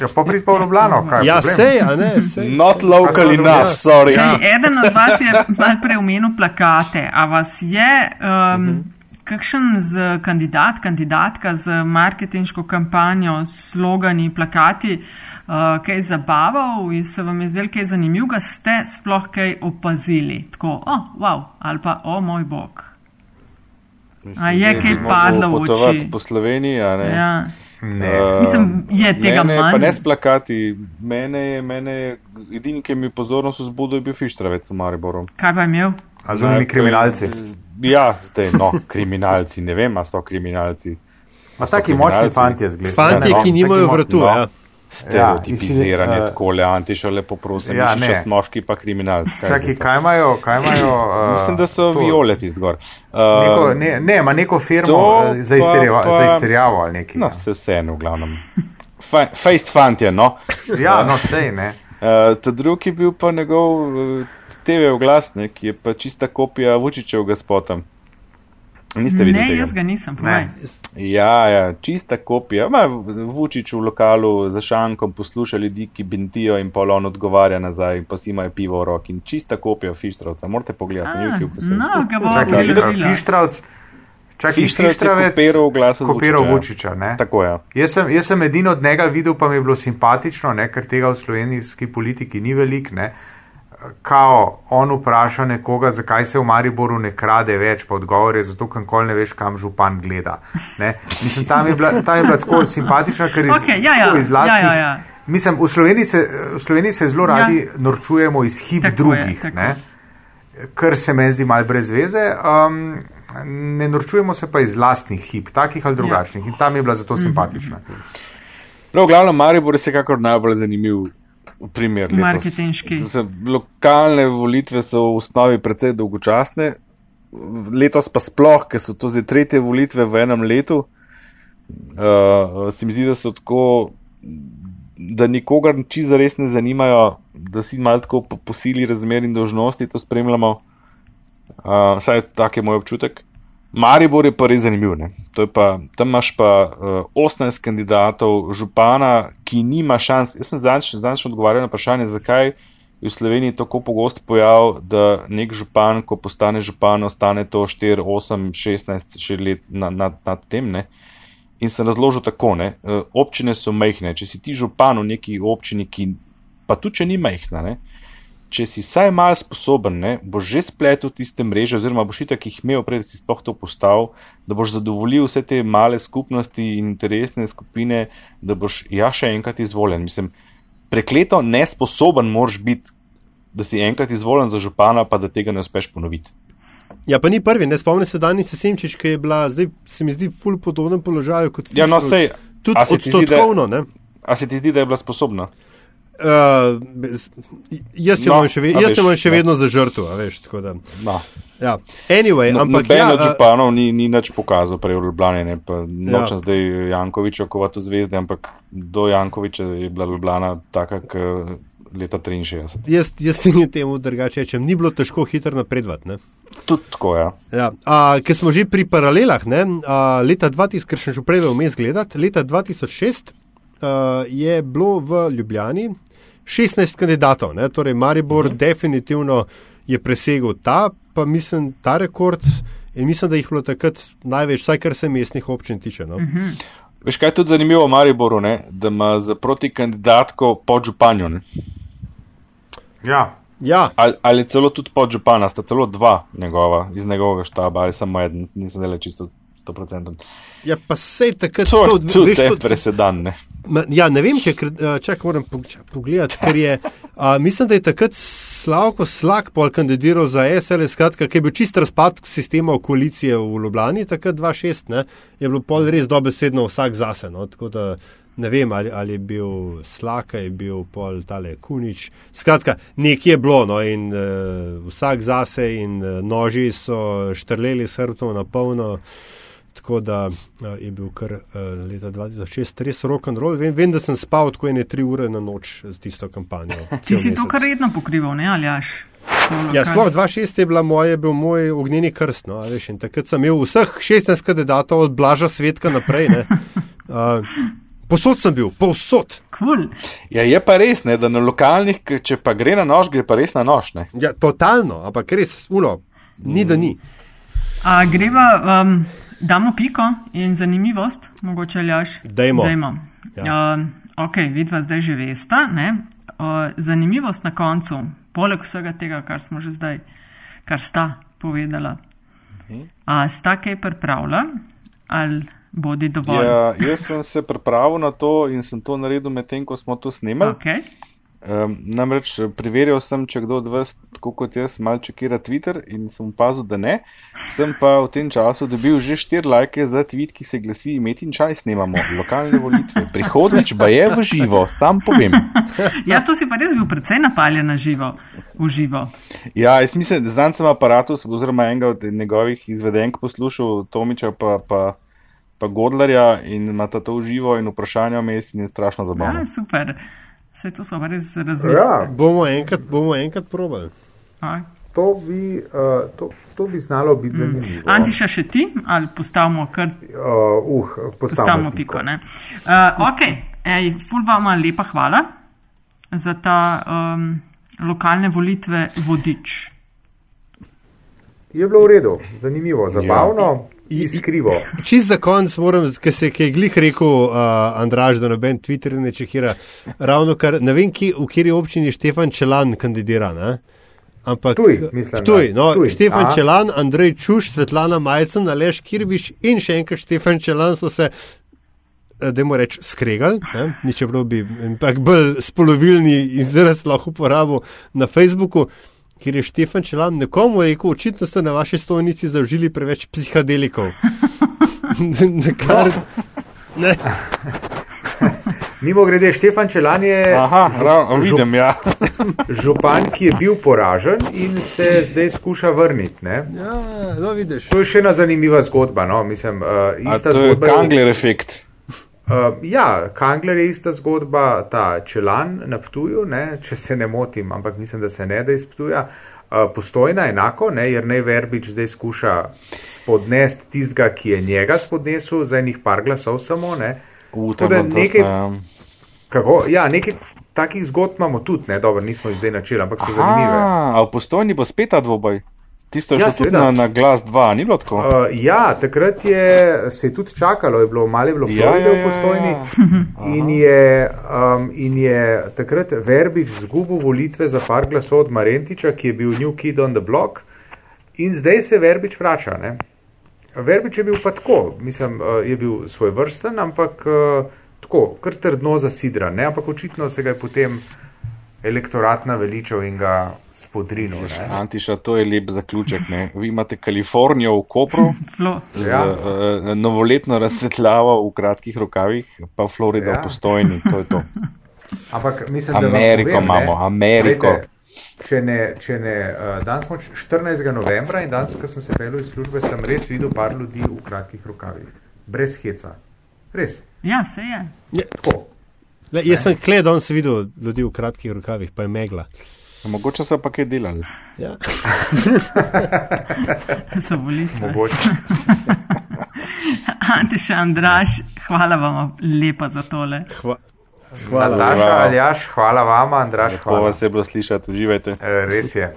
[SPEAKER 4] Ja, pa prid pa v Ljubljano. kaj je
[SPEAKER 1] Ja, sej, a ne, sej.
[SPEAKER 3] Not local
[SPEAKER 4] A so
[SPEAKER 3] enough, sorry.
[SPEAKER 2] Ej, eden od vas je mal prej omenil plakate. A vas je um, kakšen z kandidat, kandidatka z marketinško kampanjo, slogani, plakati, uh, kaj zabaval in se vam je zdel kaj zanimivega, ste sploh kaj opazili? Tako, o, oh, wow, ali pa, o oh, moj bog.
[SPEAKER 3] Mislim,
[SPEAKER 2] A je kaj padlo v
[SPEAKER 3] potovati
[SPEAKER 2] oči?
[SPEAKER 3] Po Sloveniji, a ne.
[SPEAKER 2] Ja.
[SPEAKER 4] Ne.
[SPEAKER 3] Eh,
[SPEAKER 2] Mislim, je tega
[SPEAKER 3] mene,
[SPEAKER 2] manj.
[SPEAKER 3] Pa ne s plakati. Mene je, mene je, edini, ki mi je pozornost vzbudil, je bil Fištravec v Mariboru.
[SPEAKER 2] Kaj pa je imel?
[SPEAKER 4] A z unimi kriminalci.
[SPEAKER 3] Ja, zdaj, no, kriminalci, ne vem, a so kriminalci.
[SPEAKER 4] Ma
[SPEAKER 3] A so
[SPEAKER 4] taki močni
[SPEAKER 3] kriminalci?
[SPEAKER 4] fantje zgled.
[SPEAKER 1] Fanti,
[SPEAKER 4] Ja,
[SPEAKER 1] ki
[SPEAKER 4] no,
[SPEAKER 1] nimajo
[SPEAKER 4] taki mo-
[SPEAKER 1] vratu.
[SPEAKER 3] no.
[SPEAKER 1] Ja.
[SPEAKER 3] Stereotipiziranje,
[SPEAKER 4] Ja,
[SPEAKER 3] ja,
[SPEAKER 4] si,
[SPEAKER 3] tako le antiša, lepo prosim,
[SPEAKER 4] Ja,
[SPEAKER 3] ja,
[SPEAKER 4] ne.
[SPEAKER 3] šest moški pa. Kaj je zdaj to?
[SPEAKER 4] kaj imajo? Kaj imajo uh,
[SPEAKER 3] Mislim, da so
[SPEAKER 4] to-
[SPEAKER 3] viole tist gor.
[SPEAKER 4] Neko,
[SPEAKER 3] Uh,
[SPEAKER 4] ne, ne, ima neko firmo eh, za
[SPEAKER 3] pa-
[SPEAKER 4] izterjava-
[SPEAKER 3] pa-
[SPEAKER 4] za izterjavo ali nekaj.
[SPEAKER 3] no, se vseeno, v glavnem. Fejst fantje, no.
[SPEAKER 4] Ja, no, sej ne.
[SPEAKER 3] Uh, ta drugi je bil pa njegov uh, TV oglasnik, ki je pa čista kopija Vučičevega spota. Niste videli
[SPEAKER 2] Ne,
[SPEAKER 3] tega?
[SPEAKER 2] jaz ga nisem.
[SPEAKER 3] Ja, ja, čista kopija. Ma, Vučič v lokalu za šankom posluša ljudi, ki bintijo in pol on odgovarja nazaj in pa si imajo pivo v roki. In čista kopija Fištravca, morate pogledati na
[SPEAKER 2] A,
[SPEAKER 3] YouTube. se-
[SPEAKER 2] No, ga
[SPEAKER 4] Čakaj,
[SPEAKER 2] priložili.
[SPEAKER 4] Fištravc. Čakaj,
[SPEAKER 3] Fištravec je kopiral Vučiča, ja.
[SPEAKER 4] Vučiča, ne?
[SPEAKER 3] Tako je.
[SPEAKER 4] Jaz sem, jaz sem edino od njega videl, pa mi je bilo simpatično, ne, ker tega v slovenski politiki ni veliko. Kao on vpraša nekoga, zakaj se v Mariboru ne krade več, pa odgovor je zato, ker nikoli ne veš, kam župan gleda. Ne. Mislim, tam je bila, tam je bila tako simpatična, ker iz,
[SPEAKER 2] Okej, ja, ja,
[SPEAKER 4] iz
[SPEAKER 2] ja,
[SPEAKER 4] lastnih.
[SPEAKER 2] ja, ja.
[SPEAKER 4] Mislim, v Sloveniji se, v Sloveniji se zelo radi ja. norčujemo iz hib
[SPEAKER 2] Tako je,
[SPEAKER 4] drugih,
[SPEAKER 2] tako.
[SPEAKER 4] ne, kar se meni zdi mal brez veze. Um, ne norčujemo se pa iz lastnih hib, takih ali drugačnih. In tam je bila zato simpatična.
[SPEAKER 3] No, v glavnem, Maribor je vsekakor najbolj zanimiv primer. letos.
[SPEAKER 2] Marketinški.
[SPEAKER 3] Mislim, Lokalne volitve so v osnovi precej dolgočasne, letos pa sploh, ker so to zdaj tretje volitve v enem letu. Uh, se mi zdi, da so tako, da nikogar čisto res ne zanimajo, da si malo tako po, sili razmer in dožnosti to spremljamo. Uh, vsaj tak je moj občutek. Maribor je pa res zanimiv. Ne? To je Pa, tam imaš pa uh, 18 kandidatov, župana, ki nima šans. Jaz sem zadnjič odgovarjal na vprašanje, zakaj je v Sloveniji tako pogost pojav, da nek župan, ko postane župan, ostane to 4, 8, 16 še let nad, nad, nad tem. Ne? In sem razložil tako, ne? Uh, občine so majhne. Če si ti župan v neki občini, ki pa tudi če ni majhna, ne? Če si vsaj mal sposoben, ne, boš že spletel tiste mreže, oziroma boš itak jih imel, prej si sploh to postavil, da boš zadovoljil vse te male skupnosti in interesne skupine, da boš ja še enkrat izvoljen. Mislim, prekleto nesposoben moraš biti, da si enkrat izvoljen za župana, pa da tega ne uspeš ponoviti.
[SPEAKER 1] Ja, pa ni prvi, ne spomnim se Danica Semčič, ki je bila, zdaj se mi zdi, ful podobnem položaju kot
[SPEAKER 3] Ja, no, sej,
[SPEAKER 1] Tudi
[SPEAKER 3] zdi, da-
[SPEAKER 1] odstotkovno, ne.
[SPEAKER 3] A se ti zdi, da je bila sposobna?
[SPEAKER 1] Uh, bez- jaz jo
[SPEAKER 3] No,
[SPEAKER 1] imam še, ve, jaz
[SPEAKER 3] veš,
[SPEAKER 1] imam še vedno za žrtvo, veš.
[SPEAKER 3] No.
[SPEAKER 1] ja. Anyway,
[SPEAKER 3] No,
[SPEAKER 1] ampak
[SPEAKER 3] Noben
[SPEAKER 1] ja,
[SPEAKER 3] od
[SPEAKER 1] uh,
[SPEAKER 3] županov ni, ni nič pokazal prej v Ljubljani. Ne, pa nočem
[SPEAKER 1] Ja.
[SPEAKER 3] zdaj Jankoviča kovati zvezde, ampak do Jankoviča je bila Ljubljana taka, kot leta 63.
[SPEAKER 1] jaz, jaz se ni temu drugače rečem, ni bilo težko hitro napredovati.
[SPEAKER 3] Tudi tako, ja.
[SPEAKER 1] Ja, a, ker smo že pri paralelah, ne, a, leta 2000, ker sem že prej vmes gledati, leta 2006 a, je bilo v Ljubljani 16 kandidatov, ne, torej Maribor uh -huh. definitivno je presegel ta, pa mislim, ta rekord In mislim, da jih je bilo takrat največ, vsaj kar se mestnih občin tiče. No.
[SPEAKER 3] Veš, kaj je tudi zanimivo v Mariboru, ne? da ima za proti kandidatko podžupanjo. ne.
[SPEAKER 4] Ja,
[SPEAKER 1] Ja,
[SPEAKER 3] Ali, ali celo tudi podžupana, sta celo dva njegova, iz njegovega štaba, ali samo eden, nisem zdaj čisto 100%.
[SPEAKER 1] ja, pa sej takrat
[SPEAKER 3] to, je tudi
[SPEAKER 1] to-
[SPEAKER 3] presedan. Ne?
[SPEAKER 1] Ma, ja, ne vem, če čak moram pogledati, ker je, a, mislim, da je takrat Slavko Slak pol kandidiral za SL, skratka, ki je bil čist razpad sistema v koalicije v Ljubljani, takrat 2-6, ne, je bilo pol res dobesedno vsak zase, no, tako da ne vem, ali, ali je bil Slaka, je bil pol tale Kunič, skratka, nekje je bilo, no, in uh, vsak zase in uh, noži so štrleli s hrbtom na polno. Tako da uh, je bil kar uh, leta 2006 res rock and roll. Vem, vem, da sem spal tako ene tri ure na noč z tisto kampanjo.
[SPEAKER 2] Ti si to
[SPEAKER 1] mesec.
[SPEAKER 2] kar redno pokrival, ne aljaš?
[SPEAKER 1] Ja, sploh 2006 je bila moja, bil moj ognjeni krst. No, a veš, in takrat sem imel vseh 16 kandidatov od Blaža Svetka naprej. ne. Uh, posod sem bil, povsod.
[SPEAKER 2] Cool.
[SPEAKER 3] Ja, je pa res, ne, da na lokalnih, če pa gre na nož, gre pa res na nož. Ne?
[SPEAKER 1] Ja, totalno, ampak res, uno, ni da ni.
[SPEAKER 2] A greva, um, damo piko in zanimivost, mogoče aljaš?
[SPEAKER 1] Dajmo.
[SPEAKER 2] Dajmo.
[SPEAKER 1] Ja.
[SPEAKER 2] Uh, ok, vidva zdaj že vesta. ne. Uh, zanimivost na koncu, poleg vsega tega, kar smo že zdaj, kar sta povedala. A sta kaj pripravila ali bodi dovolj?
[SPEAKER 3] Ja, jaz sem se pripravil na to in sem to naredil medtem, ko smo to snimali.
[SPEAKER 2] Okay.
[SPEAKER 3] Um, namreč eh, preverjal sem, če kdo od vas, tako kot jaz, malo čekira Twitter in sem opazil, da ne. Sem pa v tem času dobil že štiri lajke za tweet, ki se glasi: Met in čaj snemamo, lokalne volitve. Prihodnič pa je v živo, sam povem.
[SPEAKER 2] Ja, to si pa res bil precej napaljen na živo, v živo.
[SPEAKER 3] Ja, jaz mislim, da znam sem aparatus, oziroma enega od njegovih izvedenk poslušal, Tomiča pa, pa, pa Godlarja in imata to v živo in vprašanja vmes in je strašno zabavno.
[SPEAKER 2] Ja, super. Vse to so res razmislili.
[SPEAKER 4] ja
[SPEAKER 1] Bomo enkrat, bomo enkrat probali.
[SPEAKER 2] Ja.
[SPEAKER 4] to, bi, uh, to, to bi znalo biti zanimivo.
[SPEAKER 2] Antiša še ti ali postavimo kar
[SPEAKER 4] Uh, uh,
[SPEAKER 2] postavimo piko. Ne? Uh, ok, ej, ful vama lepa hvala za ta um, lokalne volitve vodič.
[SPEAKER 4] Je bilo v redu, zanimivo, zabavno,
[SPEAKER 1] i-
[SPEAKER 4] iskrivo.
[SPEAKER 1] Čist za konc moram, ker se je glih rekel uh, Andraž, da noben Twitter ne čekira. Ravno kar, ne vem, ki, v kateri občini Štefan Čelan kandidira. Ne? Ampak,
[SPEAKER 4] Ptuj, mislim,
[SPEAKER 1] Ptuj,
[SPEAKER 4] da.
[SPEAKER 1] no,
[SPEAKER 4] Ptuj,
[SPEAKER 1] Štefan
[SPEAKER 4] aha.
[SPEAKER 1] Čelan, Andrej Čuš, Svetlana Majcen, Aleš Kirbiš in še enkrat Štefan Čelan so se, da mu reč, skregali, ne? čeprav bi ampak bolj spolovilni izraz lahko uporabil na Facebooku. Ker je Štefan Čelan nekomu rekel, očitno ste na vaši stojnici zaužili preveč psihadelikov. Na kar, ne,
[SPEAKER 4] Mimo grede, Štefan Čelan je
[SPEAKER 3] Aha, ravno, vidim, ja.
[SPEAKER 4] župan, ki je bil poražen in se zdaj skuša vrniti. Ne?
[SPEAKER 1] ja, no vidiš.
[SPEAKER 4] To je še ena zanimiva zgodba. No? Mislim, uh,
[SPEAKER 3] A
[SPEAKER 4] ista
[SPEAKER 3] to je
[SPEAKER 4] zgodba.
[SPEAKER 3] Kangler efekt.
[SPEAKER 4] Uh, ja, Kangler je ista zgodba, ta čelan na Ptuju, ne, če se ne motim, ampak mislim, da se ne da izptuja. Uh, postojna enako, ne, jer ne Verbič zdaj skuša spodnesti tistega, ki je njega spodnesel, za enih par glasov samo. Ne.
[SPEAKER 3] U,
[SPEAKER 4] Tako da nekaj-
[SPEAKER 3] tesno,
[SPEAKER 4] Kako? Ja, nekaj takih zgodb imamo tudi, ne, dobro, nismo jih zdaj načeli, ampak so zanimive.
[SPEAKER 3] Aha, a v postojni bo spet ta dvoboj. Tisto je
[SPEAKER 4] Ja,
[SPEAKER 3] tudi na, na glas 2, ni bilo tako?
[SPEAKER 4] Uh, ja, takrat je, se je tudi čakalo, je bilo malo bilo
[SPEAKER 3] Ja,
[SPEAKER 4] Floride
[SPEAKER 3] ja,
[SPEAKER 4] v
[SPEAKER 3] ja,
[SPEAKER 4] postojni
[SPEAKER 3] ja.
[SPEAKER 4] in je, um, in je takrat Verbič zgubil volitve za par glasov od Marentiča, ki je bil New Kid on the Block in zdaj se Verbič vrača. Ne? Verbič je bil pa tako, mislim, uh, je bil svoj vrsten, ampak uh, tako, kar trdno zasidran, ne? ampak očitno se ga je potem elektorat naveličal in ga spodrinil. ne.
[SPEAKER 3] Antiša, to je lep zaključek. Ne? Vi imate Kalifornijo v Kopru
[SPEAKER 2] Flo.
[SPEAKER 3] z
[SPEAKER 4] Ja.
[SPEAKER 3] uh, novoletno razsvetljavo v kratkih rokavih, pa Florida
[SPEAKER 4] Ja.
[SPEAKER 3] v postojni. To je to.
[SPEAKER 4] Ampak mislim, da
[SPEAKER 3] Ameriko
[SPEAKER 4] povem,
[SPEAKER 3] imamo,
[SPEAKER 4] ne,
[SPEAKER 3] Ameriko.
[SPEAKER 4] Glejte, Če ne, če ne, uh, danes smo 14. novembra in danes, ko sem se pelil iz službe, sem res videl par ljudi v kratkih rokavih, brez heca. Res.
[SPEAKER 2] Ja, se je.
[SPEAKER 1] Ja,
[SPEAKER 4] Tako.
[SPEAKER 1] Le, jaz sem kled, on sem videl ljudi v kratkih rokavih, pa je megla.
[SPEAKER 3] Mogoče so pa kaj delali.
[SPEAKER 1] Ja.
[SPEAKER 2] So volitve.
[SPEAKER 4] Mogoče.
[SPEAKER 2] Antiša Andraš, hvala vam lepa za tole.
[SPEAKER 1] Hva, hvala.
[SPEAKER 4] Nataša,
[SPEAKER 3] Hvala.
[SPEAKER 4] Aljaš, hvala vama, Andraš,
[SPEAKER 3] Lepo
[SPEAKER 4] hvala.
[SPEAKER 3] vas je bilo slišati, uživajte.
[SPEAKER 4] Eh, Res je.